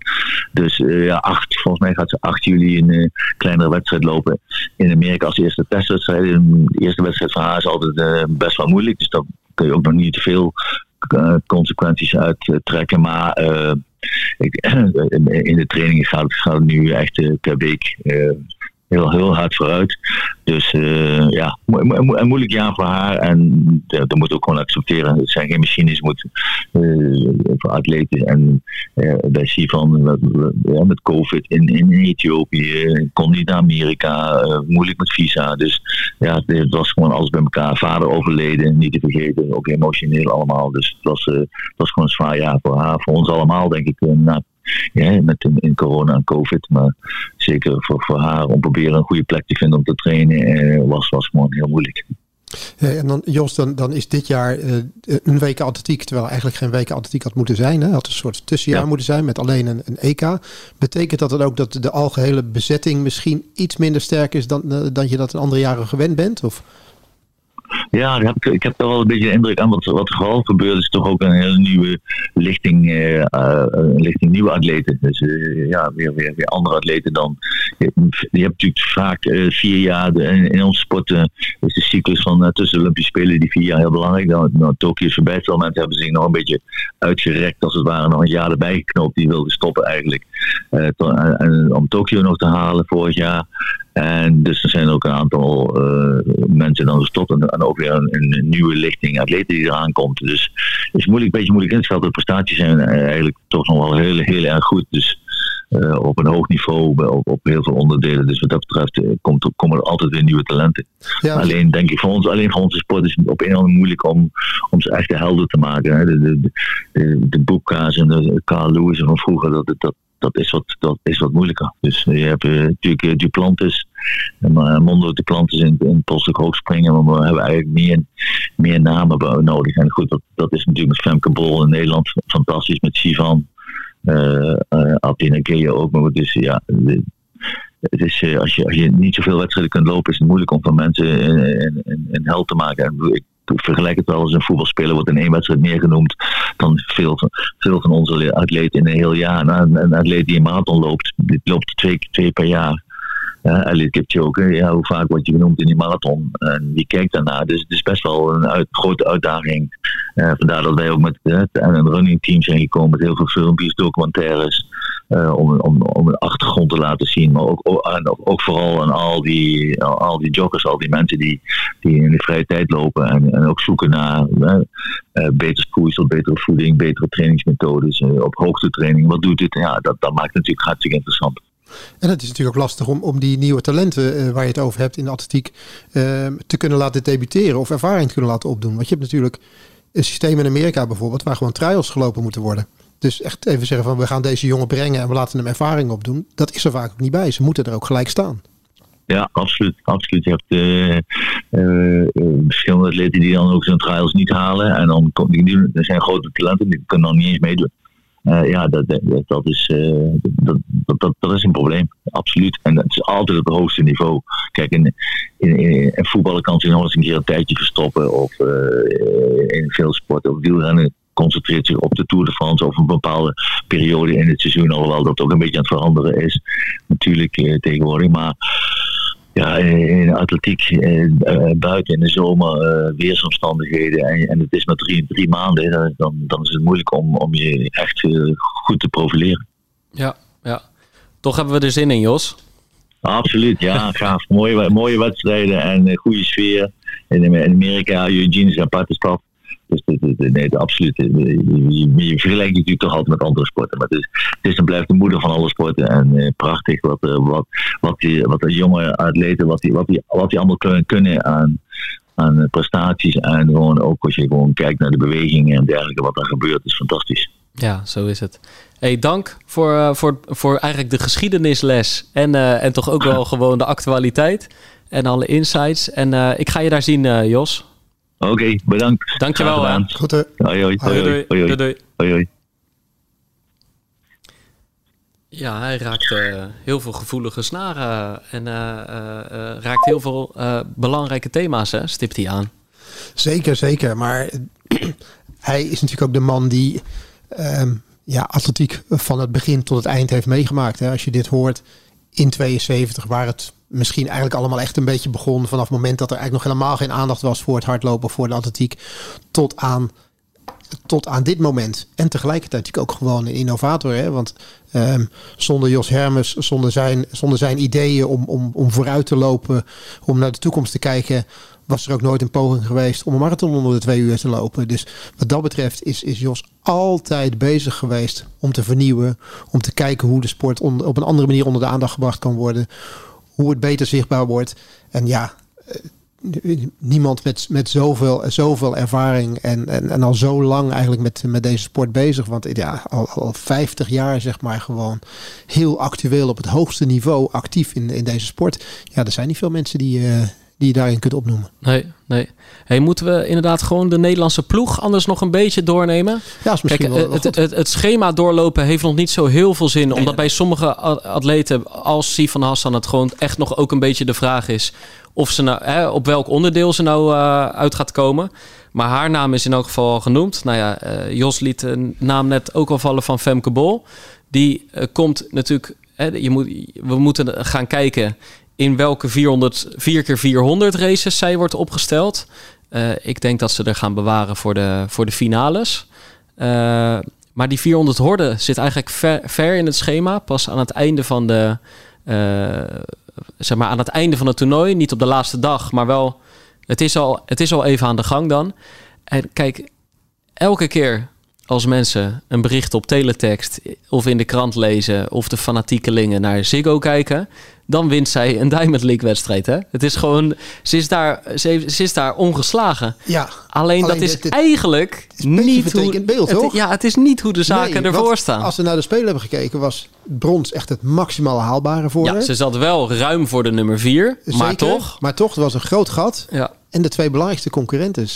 Speaker 3: Dus ja, acht, volgens mij gaat ze 8 juli een kleinere wedstrijd lopen in Amerika als eerste testwedstrijd. De eerste wedstrijd van haar is altijd best wel moeilijk. Dus dan kun je ook nog niet te veel consequenties uittrekken. Maar ik, in de trainingen gaat het nu echt per week heel, heel hard vooruit. Dus uh, ja, een moeilijk jaar voor haar. En dat moet ook gewoon accepteren. Het zijn geen machines moet, uh, voor atleten. En uh, bij Sivan ja, met COVID in, in Ethiopië, kon niet naar Amerika, moeilijk met visa. Dus ja, het was gewoon alles bij elkaar. Vader overleden, niet te vergeten, ook emotioneel allemaal. Dus het was, het was gewoon een zwaar jaar voor haar, voor ons allemaal, denk ik. Ja, met in, in, corona en covid. Maar zeker voor, voor haar om proberen een goede plek te vinden om te trainen eh, was, was gewoon heel moeilijk.
Speaker 2: Ja, en dan Jos, dan, dan is dit jaar uh, een week atletiek, terwijl eigenlijk geen week atletiek had moeten zijn. Hè? Had een soort tussenjaar moeten zijn met alleen een, een, EK. Betekent dat dan ook dat de algehele bezetting misschien iets minder sterk is dan, uh, dan je dat in andere jaren gewend bent? Of?
Speaker 3: Ja, ik heb, ik heb wel een beetje de indruk aan wat, wat er vooral gebeurt. is toch ook een hele nieuwe lichting, uh, lichting nieuwe atleten. Dus uh, ja, weer, weer, weer andere atleten dan. Je, hebt natuurlijk vaak vier jaar, in, in onze sport is de cyclus van tussen Olympische Spelen die vier jaar heel belangrijk. Dan, nou, Tokio is mensen hebben zich nog een beetje uitgerekt, als het ware, nog een jaar erbij geknoopt. Die wilden stoppen eigenlijk. en, om Tokio nog te halen vorig jaar. En dus er zijn ook een aantal uh, mensen dan gestopt en, en ook weer een, een, nieuwe lichting atleten die eraan komt. Dus het is moeilijk, een beetje moeilijk in te schatten. De prestaties zijn eigenlijk toch nog wel heel, heel erg goed. Dus uh, op een hoog niveau op, op, heel veel onderdelen. Dus wat dat betreft uh, komt, komen er altijd weer nieuwe talenten. Ja. Alleen denk ik voor ons, alleen voor onze sport is het op een of andere moeilijk om, om ze echt helder te maken. Hè. De, de, de, de Boekka's en de Carl Lewis van vroeger, dat, dat, dat is wat, dat is wat moeilijker. Dus je hebt uh, natuurlijk Duplantis, uh, Mondo Duplantis in, in Polstuk hoogspringen, maar we hebben eigenlijk meer, meer namen nodig. En goed, dat, dat is natuurlijk met Femke Bol in Nederland fantastisch, met Sivan, uh, uh, Athena Gea ook, maar dus ja... het is, als, je, als je niet zoveel wedstrijden kunt lopen, is het moeilijk om van mensen een, een, een held te maken. En ik vergelijk het wel als een voetbalspeler wordt in één wedstrijd meer genoemd dan veel, veel van onze atleten in een heel jaar. Nou, een, atleet die een marathon loopt, loopt twee, twee per jaar. Elliot Kipchoge, ja, hoe vaak word je genoemd in die marathon? En wie kijkt daarnaar? Dus het is best wel een uit, grote uitdaging. Uh, vandaar dat wij ook met uh, een running team zijn gekomen met heel veel filmpjes, documentaires. Uh, om, om, om een achtergrond te laten zien. Maar ook, vooral aan al die, al die joggers, al die mensen die, die in de vrije tijd lopen. En, en ook zoeken naar uh, beter spoeisel, betere voeding, betere trainingsmethodes. Uh, op hoogtetraining. Wat doet dit? Ja, dat, dat maakt het natuurlijk hartstikke interessant.
Speaker 2: En het is natuurlijk ook lastig om, om die nieuwe talenten waar je het over hebt in de atletiek te kunnen laten debuteren of ervaring te kunnen laten opdoen. Want je hebt natuurlijk een systeem in Amerika bijvoorbeeld waar gewoon trials gelopen moeten worden. Dus echt even zeggen van we gaan deze jongen brengen en we laten hem ervaring opdoen. Dat is er vaak ook niet bij. Ze moeten er ook gelijk staan.
Speaker 3: Ja, absoluut. absoluut. Je hebt uh, verschillende atleten die dan ook zijn trials niet halen. En dan die, er zijn grote talenten die kunnen dan niet eens meedoen. Ja, dat, dat, is, dat, dat, dat, is een probleem. Absoluut. En dat is altijd op het hoogste niveau. Kijk, in, in, in, in voetballen kan zich nog eens een keer een tijdje verstoppen. Of in veel sporten. Of wielrennen concentreert zich op de Tour de France of een bepaalde periode in het seizoen. Alhoewel dat ook een beetje aan het veranderen is. Natuurlijk tegenwoordig. Maar ja, in de atletiek eh, eh, buiten in de zomer eh, weersomstandigheden en, en het is maar drie, drie maanden, dan, dan is het moeilijk om, om je echt goed te profileren.
Speaker 1: Ja, ja. Toch hebben we er zin in, Jos.
Speaker 3: Absoluut, ja, gaaf. mooie, mooie wedstrijden en goede sfeer. In Amerika, Eugene is een aparte stad. Dus nee, absoluut. Je, je vergelijkt natuurlijk toch altijd met andere sporten. Maar het is, het is en blijft de moeder van alle sporten. En eh, prachtig wat, uh, wat, wat, die, wat de jonge atleten, wat die, wat die, wat die allemaal kunnen, kunnen aan, aan prestaties. En gewoon ook als je gewoon kijkt naar de bewegingen en dergelijke, wat er gebeurt, is fantastisch.
Speaker 1: Ja, zo is het. Hey, dank voor, voor, voor eigenlijk de geschiedenisles. En, uh, en toch ook wel gewoon de actualiteit. En alle insights. En uh, ik ga je daar zien, Jos.
Speaker 3: Oké, okay, bedankt.
Speaker 1: Dankjewel. Aan.
Speaker 2: Goed hè.
Speaker 3: Hoi hoi. Hoi hoi. Hoi hoi.
Speaker 1: Hoi
Speaker 3: hoi. hoi.
Speaker 1: Ja, hij raakt uh, heel veel gevoelige snaren en uh, uh, raakt heel veel belangrijke thema's, hè, stipt hij aan.
Speaker 2: Zeker, zeker. Maar hij is natuurlijk ook de man die ehm, ja, atletiek van het begin tot het eind heeft meegemaakt. Hè. Als je dit hoort in 72, waar het misschien eigenlijk allemaal echt een beetje begon vanaf het moment dat er eigenlijk nog helemaal geen aandacht was voor het hardlopen, voor de atletiek, tot aan, tot aan dit moment. En tegelijkertijd natuurlijk ook gewoon een innovator. Hè? Want um, zonder Jos Hermes, zonder zijn, zonder zijn ideeën om, om, om vooruit te lopen, om naar de toekomst te kijken, was er ook nooit een poging geweest om een marathon onder de twee uur te lopen. Dus wat dat betreft is, is Jos altijd bezig geweest om te vernieuwen, om te kijken hoe de sport op een andere manier onder de aandacht gebracht kan worden hoe het beter zichtbaar wordt. En ja, eh, niemand met, met zoveel, zoveel ervaring en, en, en al zo lang eigenlijk met, met deze sport bezig. Want ja, al, al 50 jaar zeg maar gewoon heel actueel op het hoogste niveau actief in, in deze sport. Ja, er zijn niet veel mensen die, uh, die je daarin kunt opnoemen.
Speaker 1: Nee, nee. Hey, moeten we inderdaad gewoon de Nederlandse ploeg anders nog een beetje doornemen?
Speaker 2: Ja, is misschien Kijk,
Speaker 1: wel, het, het, het, schema doorlopen heeft nog niet zo heel veel zin. Omdat bij sommige atleten, als Sifan Hassan, het gewoon echt nog ook een beetje de vraag is of ze nou, hè, op welk onderdeel ze nou uh, uit gaat komen. Maar haar naam is in elk geval al genoemd. Nou ja, uh, Jos liet de naam net ook al vallen van Femke Bol. Die uh, komt natuurlijk. Hè, je moet, we moeten gaan kijken in welke 400, 4 keer 400 races zij wordt opgesteld. Uh, ik denk dat ze er gaan bewaren voor de, voor de finales. Uh, maar die 400 horden zit eigenlijk ver, ver, in het schema. Pas aan het einde van de. Uh, zeg maar aan het einde van het toernooi. Niet op de laatste dag, maar wel. Het is al, het is al even aan de gang dan. En kijk, elke keer als mensen een bericht op teletext of in de krant lezen of de fanatiekelingen naar Ziggo kijken, dan wint zij een Diamond League wedstrijd. Hè? Het is gewoon, ze is daar, ze, ze is daar ongeslagen.
Speaker 2: Ja,
Speaker 1: alleen, dat is eigenlijk niet hoe
Speaker 2: beeld,
Speaker 1: het, Ja, het is niet hoe de zaken ervoor staan.
Speaker 2: Als we naar de Spelen hebben gekeken, was brons echt het maximaal haalbare voor
Speaker 1: Ja, ze zat wel ruim voor de nummer vier, maar toch.
Speaker 2: Maar toch, er was een groot gat.
Speaker 1: Ja.
Speaker 2: En de twee belangrijkste concurrenten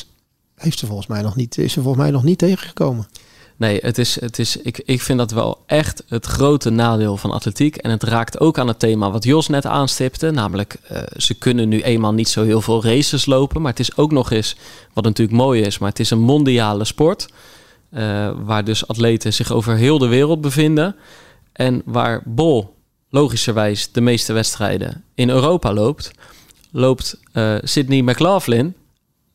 Speaker 2: heeft ze volgens mij nog niet, is ze volgens mij nog niet tegengekomen.
Speaker 1: Nee, het is, het is, ik, ik vind dat wel echt het grote nadeel van atletiek. En het raakt ook aan het thema wat Jos net aanstipte. Namelijk, uh, ze kunnen nu eenmaal niet zo heel veel races lopen. Maar het is ook nog eens, wat natuurlijk mooi is, maar het is een mondiale sport. Uh, waar dus atleten zich over heel de wereld bevinden. En waar Bol logischerwijs de meeste wedstrijden in Europa loopt, loopt uh, Sydney McLaughlin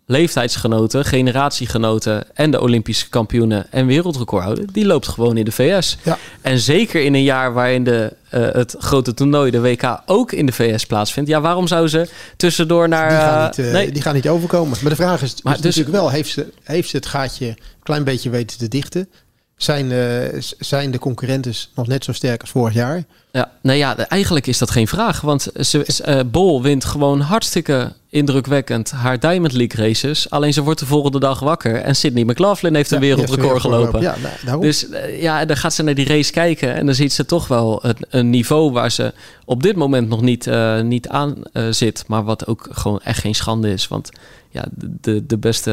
Speaker 1: leeftijdsgenoten, generatiegenoten en de Olympische kampioenen en wereldrecordhouder, die loopt gewoon in de VS.
Speaker 2: Ja.
Speaker 1: En zeker in een jaar waarin de, uh, het grote toernooi, de WK, ook in de VS plaatsvindt. Ja, waarom zou ze tussendoor naar...
Speaker 2: Die gaan niet, uh, nee. die gaan niet overkomen. Maar de vraag is, maar is dus, natuurlijk wel, heeft ze, heeft ze het gaatje een klein beetje weten te dichten? Zijn, uh, zijn de concurrenten nog net zo sterk als vorig jaar?
Speaker 1: Ja, nou ja, eigenlijk is dat geen vraag. Want ze, uh, Bol wint gewoon hartstikke indrukwekkend haar Diamond League races. Alleen ze wordt de volgende dag wakker. En Sydney McLaughlin heeft een wereldrecord gelopen. Ja, nou, dus uh, ja, dan gaat ze naar die race kijken. En dan ziet ze toch wel een, een niveau waar ze op dit moment nog niet, niet aan zit. Maar wat ook gewoon echt geen schande is. Want ja, de, de beste,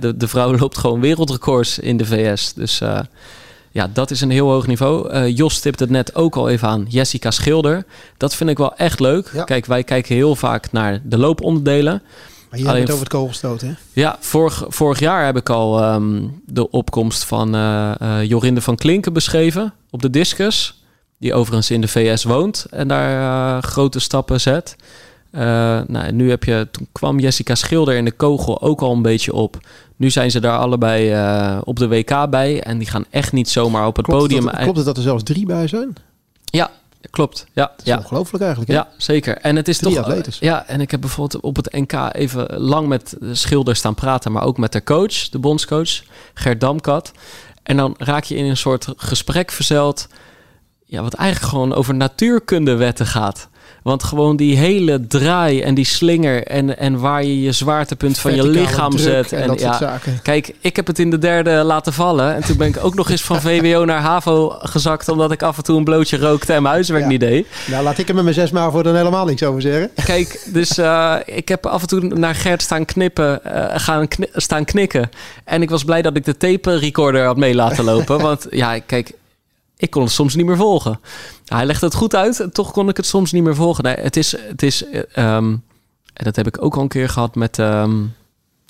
Speaker 1: de, de vrouw loopt gewoon wereldrecords in de VS. Dus ja, dat is een heel hoog niveau. Uh, Jos stipt het net ook al even aan. Jessica Schilder. Dat vind ik wel echt leuk. Kijk, wij kijken heel vaak naar de looponderdelen.
Speaker 2: Maar hier hebben het over het kogelstoot, hè?
Speaker 1: Ja, vorig, vorig jaar heb ik al ehm, de opkomst van uh, uh, Jorinde van Klinken beschreven op de discus. Die overigens in de VS woont en daar grote stappen zet. nou, nu heb je, toen kwam Jessica Schilder in de kogel ook al een beetje op. Nu zijn ze daar allebei uh, op de WK bij. En die gaan echt niet zomaar op het
Speaker 2: klopt
Speaker 1: podium.
Speaker 2: Dat, klopt het dat er zelfs drie bij zijn?
Speaker 1: Ja, klopt. Ja,
Speaker 2: dat
Speaker 1: is ja.
Speaker 2: ongelooflijk eigenlijk. Hè?
Speaker 1: Ja, zeker. En het is
Speaker 2: drie
Speaker 1: toch.
Speaker 2: Atletes.
Speaker 1: Ja, en ik heb bijvoorbeeld op het NK even lang met de schilder staan praten, maar ook met de coach, de bondscoach, Gert Damkat. En dan raak je in een soort gesprek verzeld. Ja, wat eigenlijk gewoon over natuurkundewetten gaat. Want gewoon die hele draai en die slinger en, en waar je je zwaartepunt van je lichaam zet.
Speaker 2: En, dat ja, soort zaken.
Speaker 1: Kijk, ik heb het in de derde laten vallen. En toen ben ik ook nog eens van VWO naar HAVO gezakt. Omdat ik af en toe een blootje rookte en mijn huiswerk niet deed.
Speaker 2: Nou, laat ik er met mijn zes maar voor dan helemaal niks over zeggen.
Speaker 1: Kijk, dus uh, ik heb af en toe naar Gert staan knippen, uh, gaan staan knikken. En ik was blij dat ik de tape recorder had mee laten lopen. want ja, kijk, ik kon het soms niet meer volgen. Hij legde het goed uit, toch kon ik het soms niet meer volgen. Nee, het is, het is um, en dat heb ik ook al een keer gehad met um,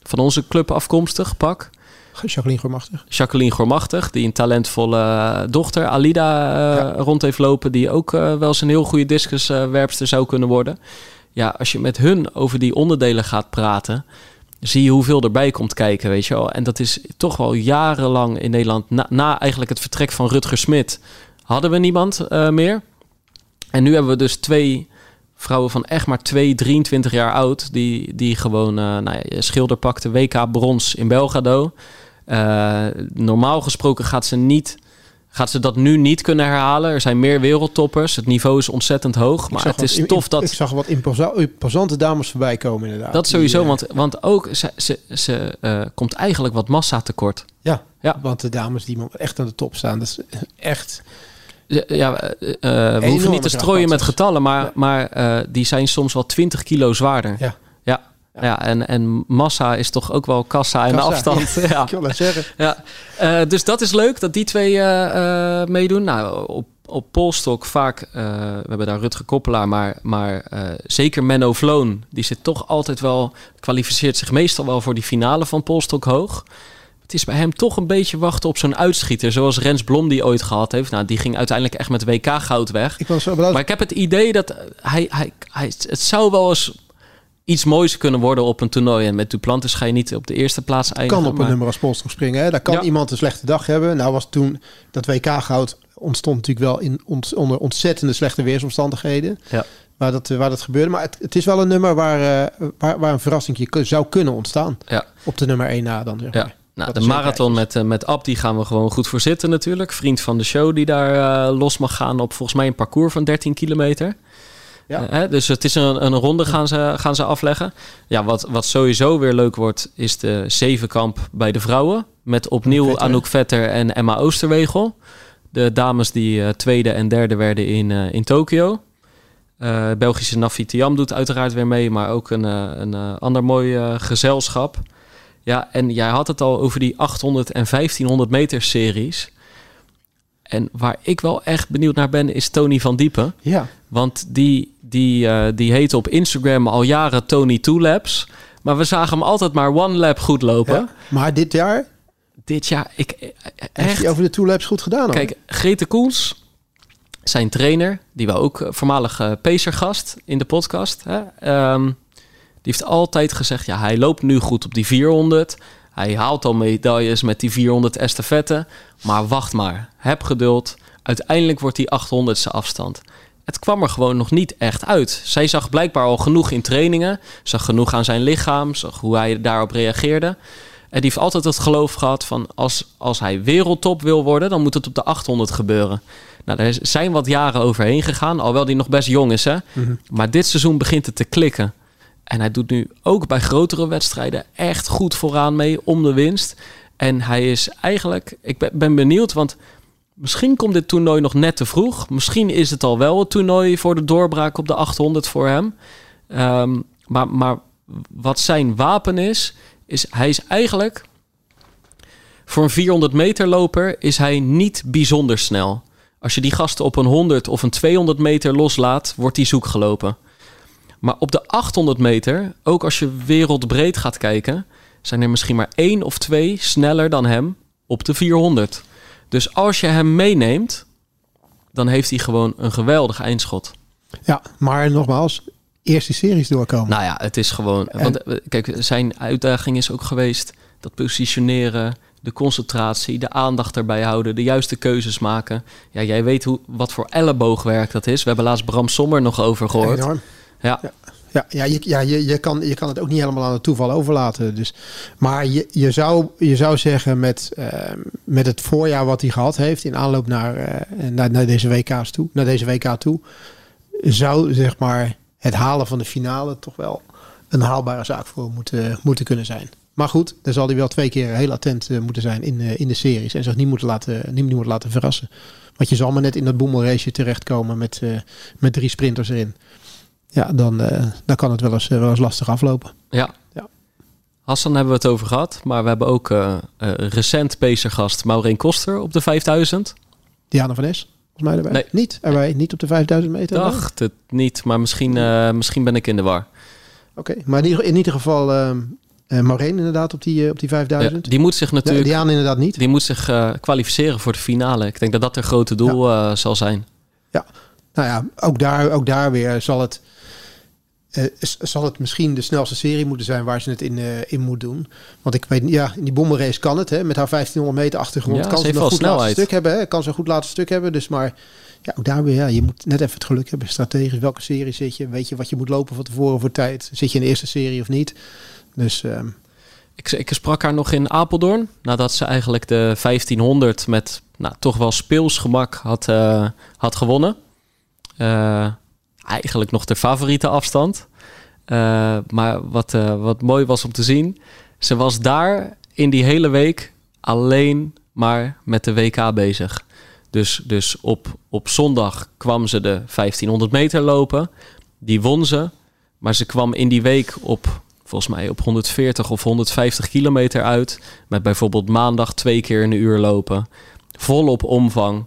Speaker 1: van onze club afkomstig, pak.
Speaker 2: Jacqueline Gormachtig.
Speaker 1: Jacqueline Gormachtig, die een talentvolle dochter, Alida, uh, ja. rond heeft lopen, die ook uh, wel eens een heel goede discuswerpster uh, zou kunnen worden. Ja, als je met hun over die onderdelen gaat praten, zie je hoeveel erbij komt kijken, weet je wel. En dat is toch wel jarenlang in Nederland, na, eigenlijk het vertrek van Rutger Smit, hadden we niemand uh, meer. En nu hebben we dus twee vrouwen van echt maar 2, 23 jaar oud, die, die gewoon uh, nou ja, schilder pakte, WK brons in Belgrado. Uh, normaal gesproken gaat ze niet gaat ze dat nu niet kunnen herhalen. Er zijn meer wereldtoppers. Het niveau is ontzettend hoog. Maar het is
Speaker 2: wat,
Speaker 1: tof dat...
Speaker 2: Ik zag wat imposante dames voorbij komen inderdaad.
Speaker 1: Dat sowieso, die, want, want ook ze, ze, ze uh, komt eigenlijk wat massa tekort.
Speaker 2: Ja, ja, want de dames die echt aan de top staan, dat is echt...
Speaker 1: Ja, uh, we hoeven niet te strooien met getallen, maar, ja. maar uh, die zijn soms wel 20 kilo zwaarder.
Speaker 2: Ja.
Speaker 1: Ja, en, en massa is toch ook wel kassa en afstand.
Speaker 2: Ja, ja. Ik wil dat zeggen.
Speaker 1: Ja. Uh, dus dat is leuk dat die twee uh, meedoen. Nou, op, op Polstok vaak, we hebben daar Rutger Koppelaar, maar, maar zeker Menno Vloon. Die zit toch altijd wel, kwalificeert zich meestal wel voor die finale van Polstok hoog. Het is bij hem toch een beetje wachten op zo'n uitschieter. Zoals Rens Blom die ooit gehad heeft. Nou, die ging uiteindelijk echt met WK-goud weg.
Speaker 2: Ik was zo.
Speaker 1: Maar ik heb het idee dat hij, hij, hij... Het zou wel eens iets moois kunnen worden op een toernooi. En met Duplantis ga je niet op de eerste plaats eindigen.
Speaker 2: kan op een nummer als Polstok springen. Hè? Daar kan ja. iemand een slechte dag hebben. Nou was toen dat WK-goud ontstond natuurlijk wel in ont, onder ontzettende slechte weersomstandigheden.
Speaker 1: Ja.
Speaker 2: Waar dat, waar dat gebeurde. Maar het, het is wel een nummer waar, uh, waar, waar een verrassing zou kunnen ontstaan.
Speaker 1: Ja.
Speaker 2: Op de nummer 1 na dan. Zeg maar.
Speaker 1: Ja. Nou, de marathon met, uh, met Ab, die gaan we gewoon goed voor zitten natuurlijk. Vriend van de show die daar uh, los mag gaan op volgens mij een parcours van 13 kilometer.
Speaker 2: Ja.
Speaker 1: Uh, dus het is een, een ronde gaan ze, gaan ze afleggen. Ja, wat, wat sowieso weer leuk wordt, is de zevenkamp bij de vrouwen. Met opnieuw Vetter. Anouk Vetter en Emma Oosterwegel. De dames die tweede en derde werden in, in Tokio. Belgische Nafi Tiam doet uiteraard weer mee, maar ook een, een ander mooi gezelschap. Ja, en jij had het al over die 800 en 1500 meter series. En waar ik wel echt benieuwd naar ben, is Tony van Diepen.
Speaker 2: Ja.
Speaker 1: Want die, die, uh, die heet op Instagram al jaren Tony Two Laps. Maar we zagen hem altijd maar One Lap goed lopen. Ja,
Speaker 2: maar dit jaar?
Speaker 1: Dit jaar, ik echt...
Speaker 2: Heeft hij over de Two Laps goed gedaan? Hoor.
Speaker 1: Kijk, Grete Koens, zijn trainer, die we ook voormalig uh, Pacer-gast in de podcast... Hè, um, die heeft altijd gezegd, ja, hij loopt nu goed op die 400. Hij haalt al medailles met die 400 estafette. Maar wacht maar, heb geduld. Uiteindelijk wordt die 800ste afstand. Het kwam er gewoon nog niet echt uit. Zij zag blijkbaar al genoeg in trainingen. Zag genoeg aan zijn lichaam. Zag hoe hij daarop reageerde. En die heeft altijd het geloof gehad van als, als hij wereldtop wil worden, dan moet het op de 800 gebeuren. Nou, daar zijn wat jaren overheen gegaan, alhoewel die nog best jong is. Hè?
Speaker 2: Mhm.
Speaker 1: Maar dit seizoen begint het te klikken. En hij doet nu ook bij grotere wedstrijden echt goed vooraan mee om de winst. En hij is eigenlijk, ik ben, ben benieuwd, want misschien komt dit toernooi nog net te vroeg. Misschien is het al wel het toernooi voor de doorbraak op de 800 voor hem. Ehm, maar, maar wat zijn wapen is, is hij is eigenlijk voor een 400 meter loper is hij niet bijzonder snel. Als je die gasten op een 100 of een 200 meter loslaat, wordt die zoek gelopen. Maar op de 800 meter, ook als je wereldbreed gaat kijken, zijn er misschien maar één of twee sneller dan hem op de 400. Dus als je hem meeneemt, dan heeft hij gewoon een geweldig eindschot.
Speaker 2: Ja, maar nogmaals, eerst die series doorkomen.
Speaker 1: Nou ja, het is gewoon. Want eh, kijk, zijn uitdaging is ook geweest dat positioneren, de concentratie, de aandacht erbij houden, de juiste keuzes maken. Ja, jij weet hoe, wat voor elleboogwerk dat is. We hebben laatst Bram Sommer nog over gehoord.
Speaker 2: Enorm.
Speaker 1: Ja.
Speaker 2: Ja. Ja, ja, je, ja je, je, kan, je kan het ook niet helemaal aan het toeval overlaten. Dus, maar je, je, zou, je zou zeggen met, uh, met het voorjaar wat hij gehad heeft in aanloop naar, uh, naar, naar, deze WK's toe, naar deze WK toe, zou zeg maar het halen van de finale toch wel een haalbare zaak voor moeten, moeten kunnen zijn. Maar goed, dan zal hij wel twee keer heel attent uh, moeten zijn in, in de series en zich niet moeten laten, niet, niet moeten laten verrassen. Want je zal maar net in dat boemelrace terechtkomen met, met drie sprinters erin ja, dan, uh, dan kan het wel eens, wel eens lastig aflopen.
Speaker 1: Ja. ja. Hassan hebben we het over gehad, maar we hebben ook uh, recent Pacer-gast Maureen Koster op de 5000.
Speaker 2: Diana van Es, volgens mij erbij.
Speaker 1: Nee.
Speaker 2: Niet erbij, niet op de 5000 meter.
Speaker 1: Ik dacht het niet, maar misschien, misschien ben ik in de war.
Speaker 2: Oké, okay, maar in ieder, geval ehm, Maureen inderdaad op die, op die 5000.
Speaker 1: Ja, die moet zich natuurlijk...
Speaker 2: Nee, Diana inderdaad niet.
Speaker 1: Die moet zich kwalificeren voor de finale. Ik denk dat dat haar grote doel ja. zal zijn.
Speaker 2: Ja, nou ja, ook daar, ook daar weer zal het... Uh, zal het misschien de snelste serie moeten zijn waar ze het in, uh, in moet doen. Want ik weet, ja, in die bommenrace kan het, hè, met haar 1500 meter achtergrond.
Speaker 1: Ja,
Speaker 2: kan
Speaker 1: ze
Speaker 2: een goed
Speaker 1: snelheid.
Speaker 2: laatste stuk hebben, hè, kan ze een goed laatste stuk hebben. Dus maar ja, ook daar weer, ja, je moet net even het geluk hebben. Strategisch, welke serie zit je? Weet je wat je moet lopen van tevoren voor tijd? Zit je in de eerste serie of niet? Dus. Um...
Speaker 1: Ik, ik sprak haar nog in Apeldoorn, nadat ze eigenlijk de 1500 met nou, toch wel speelsgemak had, uh, had gewonnen. Eigenlijk nog de favoriete afstand. Uh, maar wat, uh, wat mooi was om te zien, ze was daar in die hele week alleen maar met de WK bezig. Dus, dus op, op zondag kwam ze de 1500 meter lopen. Die won ze. Maar ze kwam in die week op, volgens mij, op 140 of 150 kilometer uit. Met bijvoorbeeld maandag twee keer een uur lopen. Volop omvang.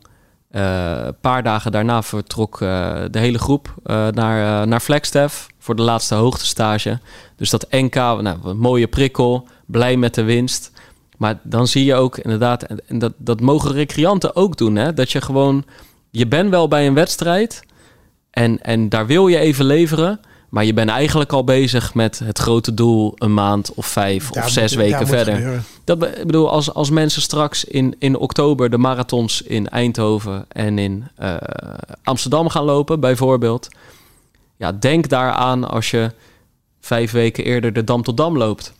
Speaker 1: Een paar dagen daarna vertrok uh, de hele groep uh, naar, naar Flagstaff voor de laatste hoogtestage. Dus dat NK, nou, een mooie prikkel, blij met de winst. Maar dan zie je ook inderdaad, en dat, dat mogen recreanten ook doen, hè, dat je gewoon, je bent wel bij een wedstrijd en, en daar wil je even leveren. Maar je bent eigenlijk al bezig met het grote doel een maand of vijf
Speaker 2: Daar
Speaker 1: of zes
Speaker 2: moet-
Speaker 1: weken verder. Dat, ik bedoel, als, als mensen straks in, in oktober de marathons in Eindhoven en in eh, Amsterdam gaan lopen, bijvoorbeeld. Ja, denk daaraan als je vijf weken eerder de Dam tot Dam loopt.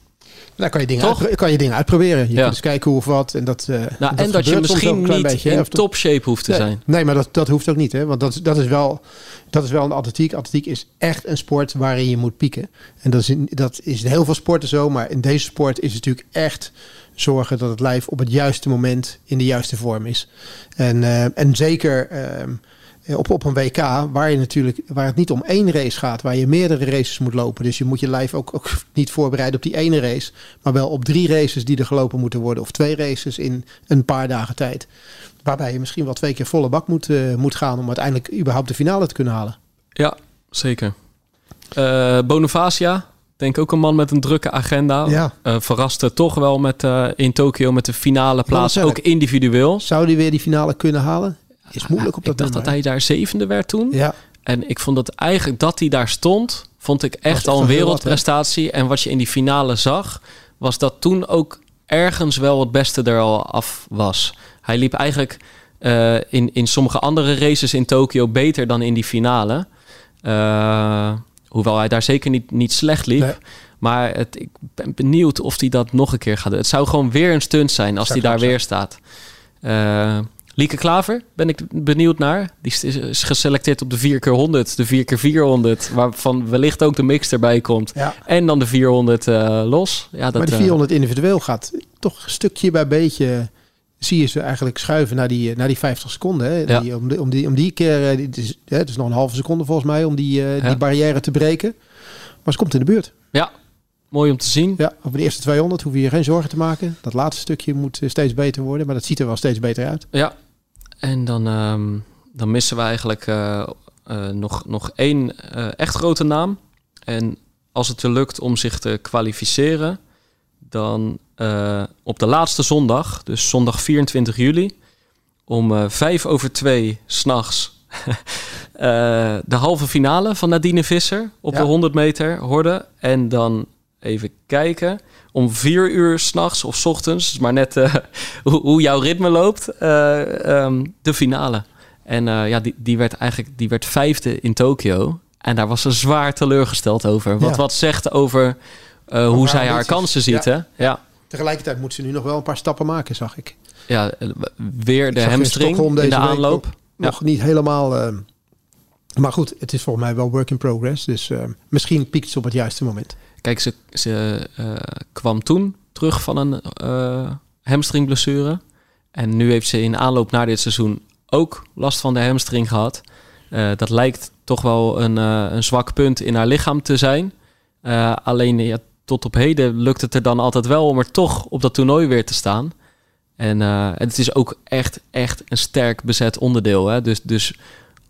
Speaker 2: Daar kan je dingen, uitpro- kan je dingen uitproberen. Je
Speaker 1: Ja.
Speaker 2: kunt eens kijken hoe of wat. En dat, eh,
Speaker 1: Nou,
Speaker 2: dat
Speaker 1: en dat je misschien niet
Speaker 2: beetje,
Speaker 1: in
Speaker 2: of toch?
Speaker 1: top shape hoeft te
Speaker 2: nee,
Speaker 1: zijn.
Speaker 2: Nee, maar dat, dat hoeft ook niet. Hè? Want dat, dat, is wel, dat is wel een atletiek. Atletiek is echt een sport waarin je moet pieken. En dat is, in, dat is in heel veel sporten zo. Maar in deze sport is het natuurlijk echt zorgen dat het lijf op het juiste moment in de juiste vorm is. En, eh, en zeker ehm, op, op een WK, waar, je natuurlijk, waar het niet om één race gaat, waar je meerdere races moet lopen. Dus je moet je lijf ook, ook niet voorbereiden op die ene race, maar wel op drie races die er gelopen moeten worden. Of twee races in een paar dagen tijd. Waarbij je misschien wel twee keer volle bak moet, eh, moet gaan om uiteindelijk überhaupt de finale te kunnen halen.
Speaker 1: Ja, zeker. Eh Bonifacia, denk ook een man met een drukke agenda.
Speaker 2: Ja.
Speaker 1: Eh, verraste toch wel met, eh, in Tokio met de finale plaats, ook individueel.
Speaker 2: Zou die weer die finale kunnen halen? Is moeilijk op dat
Speaker 1: ik dacht dat hij daar zevende werd toen.
Speaker 2: Ja,
Speaker 1: En ik vond dat eigenlijk dat hij daar stond, vond ik echt al een
Speaker 2: wat,
Speaker 1: wereldprestatie. en wat je in die finale zag, was dat toen ook ergens wel het beste er al af was. Hij liep eigenlijk eh, in, in sommige andere races in Tokio beter dan in die finale. Eh, hoewel hij daar zeker niet, niet slecht liep.
Speaker 2: Nee.
Speaker 1: Maar het, ik ben benieuwd of hij dat nog een keer gaat doen. Het zou gewoon weer een stunt zijn als hij daar weer staat. Eh, Lieke Klaver ben ik benieuwd naar. Die is, geselecteerd op de 4 keer 100 de 4 keer 400 waarvan wellicht ook de mix erbij komt.
Speaker 2: Ja.
Speaker 1: En dan de 400 eh, los. Ja, dat,
Speaker 2: maar de
Speaker 1: eh,
Speaker 2: 400 individueel gaat toch stukje bij beetje... zie je ze eigenlijk schuiven naar die, naar die 50 seconden. Hè?
Speaker 1: Ja.
Speaker 2: Die, om, die, om, die, om die keer... eh, Het is, hè, het is nog een halve seconde volgens mij om die, eh,
Speaker 1: Ja.
Speaker 2: die barrière te breken. Maar ze komt in de buurt.
Speaker 1: ja, mooi om te zien.
Speaker 2: Ja, over de eerste 200 hoef je je geen zorgen te maken. Dat laatste stukje moet eh, steeds beter worden. Maar dat ziet er wel steeds beter uit.
Speaker 1: Ja, en dan, ehm, dan missen we eigenlijk eh, eh, nog, nog één eh, echt grote naam. En als het er lukt om zich te kwalificeren, dan op de laatste zondag, dus zondag 24 juli, om vijf over twee s'nachts, de halve finale van Nadine Visser op
Speaker 2: Ja.
Speaker 1: de 100 meter horde. En dan even kijken, om vier uur s'nachts of 's ochtends, dus maar net eh, hoe, hoe jouw ritme loopt, eh, ehm, de finale. En eh, ja, die, die werd eigenlijk die werd vijfde in Tokio. En daar was ze zwaar teleurgesteld over. Wat
Speaker 2: Ja.
Speaker 1: wat zegt over hoe zij haar kansen ziet.
Speaker 2: Ja.
Speaker 1: Hè? Ja.
Speaker 2: Tegelijkertijd moet ze nu nog wel een paar stappen maken, zag ik.
Speaker 1: ja, weer de
Speaker 2: in
Speaker 1: hamstring in de aanloop.
Speaker 2: Nog niet helemaal... eh, maar goed, het is volgens mij wel work in progress. Dus eh, misschien piekt ze op het juiste moment.
Speaker 1: Kijk, ze, ze eh, kwam toen terug van een eh hamstringblessure. En nu heeft ze in aanloop naar dit seizoen ook last van de hamstring gehad. Eh, dat lijkt toch wel een, een zwak punt in haar lichaam te zijn. Alleen tot op heden lukt het er dan altijd wel om er toch op dat toernooi weer te staan. En, en het is ook echt, echt een sterk bezet onderdeel. Hè? Dus, dus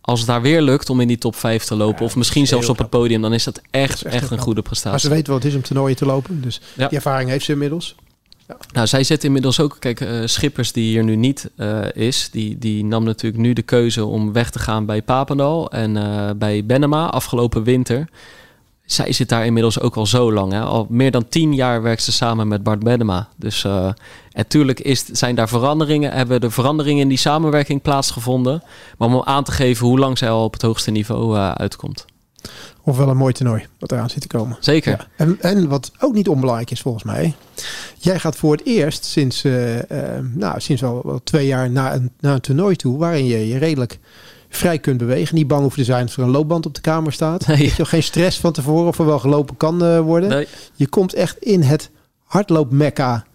Speaker 1: als het daar weer lukt om in die top 5 te lopen,
Speaker 2: Ja,
Speaker 1: of misschien zelfs op het podium, dan is dat echt,
Speaker 2: Dat is echt
Speaker 1: een goede
Speaker 2: Maar
Speaker 1: prestatie.
Speaker 2: ze weet wel, het is om toernooien te lopen. Dus
Speaker 1: Ja.
Speaker 2: die ervaring heeft ze inmiddels.
Speaker 1: Nou, zij zit inmiddels ook, kijk, eh, Schippers die hier nu niet eh, is, die, die nam natuurlijk nu de keuze om weg te gaan bij Papendal en eh, bij Benema afgelopen winter. Zij zit daar inmiddels ook al zo lang. Hè? Al meer dan tien jaar werkt ze samen met Bart Benema. Dus uh, natuurlijk is, zijn daar veranderingen, hebben er veranderingen in die samenwerking plaatsgevonden. Maar om aan te geven hoe lang zij al op het hoogste niveau uh, uitkomt.
Speaker 2: Of wel een mooi toernooi wat eraan zit te komen.
Speaker 1: Zeker.
Speaker 2: Ja. En, en wat ook niet onbelangrijk is volgens mij. Jij gaat voor het eerst sinds, uh, nou, sinds wel, wel, twee jaar naar een, naar een toernooi toe. Waarin je je redelijk vrij kunt bewegen. Niet bang hoeft te zijn als er een loopband op de kamer staat. Nee. Je geen stress van tevoren of er wel gelopen kan uh, worden. Nee. Je komt echt in het hardloopmekka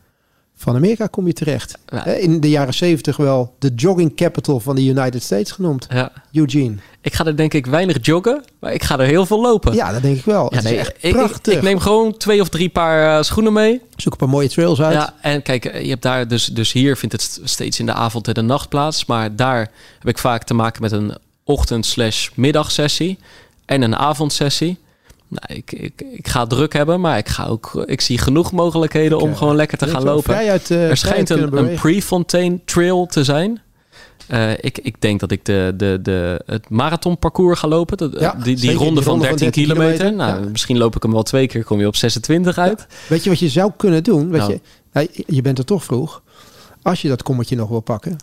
Speaker 2: van Amerika kom je terecht. Ja. In de jaren zeventig wel de jogging capital van de United States genoemd.
Speaker 1: Ja.
Speaker 2: Eugene.
Speaker 1: Ik ga er denk ik weinig joggen, maar ik ga er heel veel lopen.
Speaker 2: Ja, dat denk ik wel. Ja, nee, is echt
Speaker 1: ik,
Speaker 2: prachtig.
Speaker 1: Ik, ik, neem gewoon twee of drie paar uh, schoenen mee.
Speaker 2: Zoek een paar mooie trails uit.
Speaker 1: Ja, en kijk, je hebt daar dus, dus hier vindt het steeds in de avond en de nacht plaats. Maar daar heb ik vaak te maken met een ochtend slash middagsessie en een avondsessie. Nou, ik, ik, ik ga druk hebben, maar ik, ga ook, ik zie genoeg mogelijkheden om gewoon lekker te gaan lopen.
Speaker 2: Uit, uh,
Speaker 1: er schijnt een, een Prefontaine trail te zijn. Uh, ik, ik denk dat ik de, de, de, het marathonparcours ga lopen. De,
Speaker 2: ja,
Speaker 1: die, die, ronde van 13, 13 kilometer. kilometer. Nou, ja. Misschien loop ik hem wel twee keer, kom je op 26 uit.
Speaker 2: Ja. Weet je wat je zou kunnen doen? Weet nou. je, nou, je bent er toch vroeg. Als je dat kommetje nog wil pakken,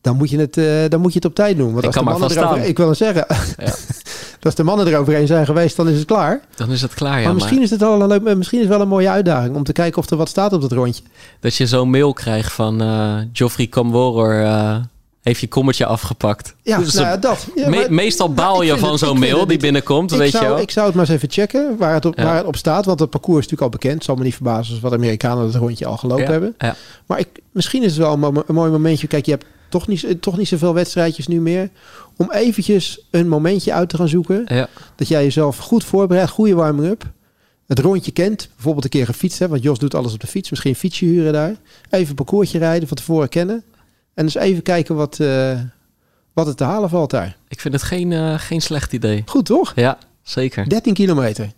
Speaker 2: dan moet je het, uh, dan moet je het op tijd doen. Want
Speaker 1: ik
Speaker 2: als
Speaker 1: kan
Speaker 2: de
Speaker 1: maar
Speaker 2: mannen erover, Ik wil het zeggen. Ja. als de mannen eroverheen zijn geweest, dan is het klaar.
Speaker 1: Dan is het klaar, ja.
Speaker 2: Maar misschien,
Speaker 1: maar...
Speaker 2: Is het al een, misschien is het wel een mooie uitdaging om te kijken of er wat staat op dat rondje.
Speaker 1: Dat je zo'n mail krijgt van uh, Geoffrey Camworor... Uh, heeft je kommetje afgepakt.
Speaker 2: Ja, dus nou ja, dat. Ja,
Speaker 1: me meestal baal je van zo'n mail die binnenkomt,
Speaker 2: ik
Speaker 1: weet
Speaker 2: zou,
Speaker 1: je wel.
Speaker 2: Ik zou het maar eens even checken waar het op, ja. waar het op staat. Want het parcours is natuurlijk al bekend. Het zal me niet verbazen als wat Amerikanen het rondje al gelopen hebben.
Speaker 1: Ja.
Speaker 2: Maar ik, misschien is het wel een mooi momentje. Kijk, je hebt toch niet, toch niet zoveel wedstrijdjes nu meer. Om eventjes een momentje uit te gaan zoeken.
Speaker 1: Ja.
Speaker 2: Dat jij jezelf goed voorbereidt. Goede warming-up. Het rondje kent. Bijvoorbeeld een keer gefietst. Hè, want Jos doet alles op de fiets. Misschien een fietsje huren daar. Even een parcoursje rijden. Van tevoren kennen. En dus even kijken wat... Uh, wat het te halen valt daar.
Speaker 1: Ik vind het geen, uh, geen slecht idee.
Speaker 2: Goed, toch?
Speaker 1: Ja, zeker.
Speaker 2: 13 kilometer.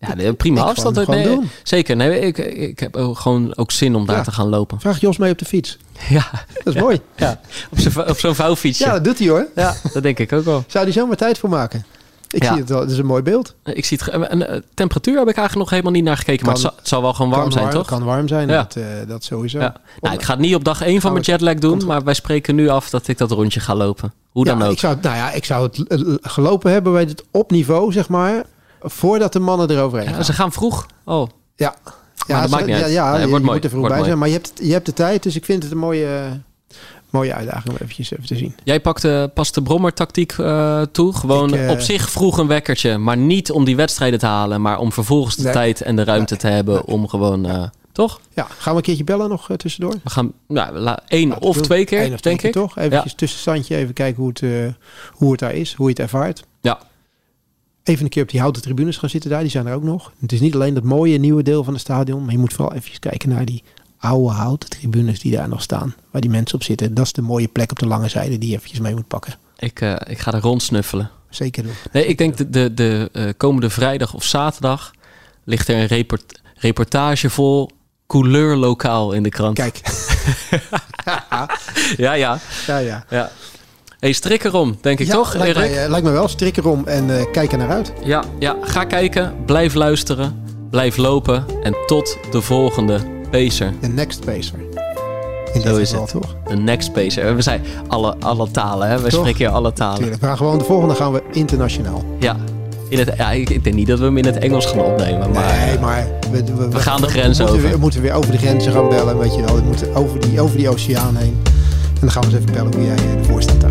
Speaker 1: Ja, de prima afstand. Nee, doen. Zeker. Nee, ik, ik heb ook gewoon ook zin om daar
Speaker 2: ja.
Speaker 1: te gaan lopen.
Speaker 2: Vraag Jos mee op de fiets.
Speaker 1: Ja.
Speaker 2: Dat is mooi.
Speaker 1: Ja. Op zo'n op zo'n vouwfietsje.
Speaker 2: Ja, dat doet hij hoor.
Speaker 1: Ja, dat denk ik ook wel.
Speaker 2: Zou hij zomaar tijd voor maken? Ik
Speaker 1: Ja.
Speaker 2: zie het wel. Het is een mooi beeld.
Speaker 1: Ik zie het. En, eh, temperatuur heb ik eigenlijk nog helemaal niet naar gekeken. maar het zal, het zal wel gewoon warm zijn, toch?
Speaker 2: kan warm zijn.
Speaker 1: Ja.
Speaker 2: Dat, eh, dat sowieso.
Speaker 1: Ja. Nou, ik ga het niet op dag 1 van mijn jetlag doen. Maar wij spreken nu af dat ik dat rondje ga lopen. Hoe dan
Speaker 2: Ja,
Speaker 1: ook.
Speaker 2: Ik zou, het- nou ja, ik zou het eh, gelopen hebben bij het op niveau, zeg maar. Voordat de mannen eroverheen gaan.
Speaker 1: ze gaan vroeg. Oh,
Speaker 2: Ja,
Speaker 1: Maar dat
Speaker 2: zo-
Speaker 1: maakt niet
Speaker 2: ja,
Speaker 1: uit.
Speaker 2: ja,
Speaker 1: Nee, het
Speaker 2: je,
Speaker 1: wordt
Speaker 2: je
Speaker 1: mooi.
Speaker 2: moet er vroeg
Speaker 1: Wordt
Speaker 2: bij
Speaker 1: mooi.
Speaker 2: zijn. Maar je hebt, je hebt de tijd, dus ik vind het een mooie, mooie uitdaging om eventjes even te zien.
Speaker 1: jij pakte pas de brommertactiek eh toe. Gewoon
Speaker 2: Ik, eh,
Speaker 1: op zich vroeg een wekkertje. Maar niet om die wedstrijden te halen. Maar om vervolgens de
Speaker 2: Nee.
Speaker 1: tijd en de ruimte
Speaker 2: Nee.
Speaker 1: te hebben
Speaker 2: Nee.
Speaker 1: om gewoon... eh, toch?
Speaker 2: Ja, gaan we een keertje bellen nog eh, tussendoor?
Speaker 1: We gaan nou, la- één of
Speaker 2: doen.
Speaker 1: twee keer,
Speaker 2: Eén of twee
Speaker 1: denk
Speaker 2: keer
Speaker 1: ik.
Speaker 2: toch? Eventjes tussenstandje, even kijken hoe het, eh, hoe het daar is, hoe je het ervaart.
Speaker 1: Ja.
Speaker 2: Even een keer op die houten tribunes gaan zitten daar, die zijn er ook nog. Het is niet alleen dat mooie nieuwe deel van het stadion, maar je moet vooral even kijken naar die oude houten tribunes die daar nog staan. Waar die mensen op zitten. Dat is de mooie plek op de lange zijde die je eventjes mee moet pakken.
Speaker 1: Ik, eh, ik ga er rondsnuffelen.
Speaker 2: Zeker doen.
Speaker 1: Nee, ik denk de, de, de eh, komende vrijdag of zaterdag ligt er een report, reportage vol couleur lokaal in de krant.
Speaker 2: Kijk.
Speaker 1: Ja, ja,
Speaker 2: ja, ja.
Speaker 1: ja. Hey, strik erom, denk ik
Speaker 2: Ja,
Speaker 1: toch,
Speaker 2: lijkt
Speaker 1: Erik?
Speaker 2: mij, eh, lijkt me wel. Strik erom en eh, kijk er naar uit.
Speaker 1: Ja, ja, ga kijken, blijf luisteren, blijf lopen en tot de volgende Pacer.
Speaker 2: De next pacer. In
Speaker 1: Zo is
Speaker 2: geval,
Speaker 1: het.
Speaker 2: toch?
Speaker 1: De next Pacer. We zijn alle, alle talen, hè? We
Speaker 2: Toch?
Speaker 1: spreken hier alle talen.
Speaker 2: Tuurlijk. We gaan gewoon de volgende gaan we internationaal.
Speaker 1: Ja. In het, ja, ik, denk niet dat we hem in het Engels gaan opnemen, maar...
Speaker 2: nee, maar we, we,
Speaker 1: we gaan de grens over.
Speaker 2: Weer, we moeten weer over de grenzen gaan bellen. Weet je wel. We moeten over die, over die oceaan heen. En dan gaan we eens even bellen hoe jij eh, ervoor staat daar.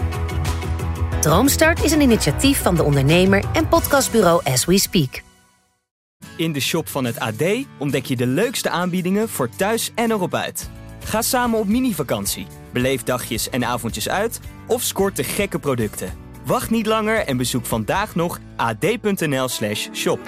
Speaker 4: Droomstart is een initiatief van de ondernemer en podcastbureau As We Speak.
Speaker 5: In de shop van het AD ontdek je de leukste aanbiedingen voor thuis en erop uit. Ga samen op mini-vakantie, beleef dagjes en avondjes uit of scoort de gekke producten. Wacht niet langer en bezoek vandaag nog ad.nl/shop.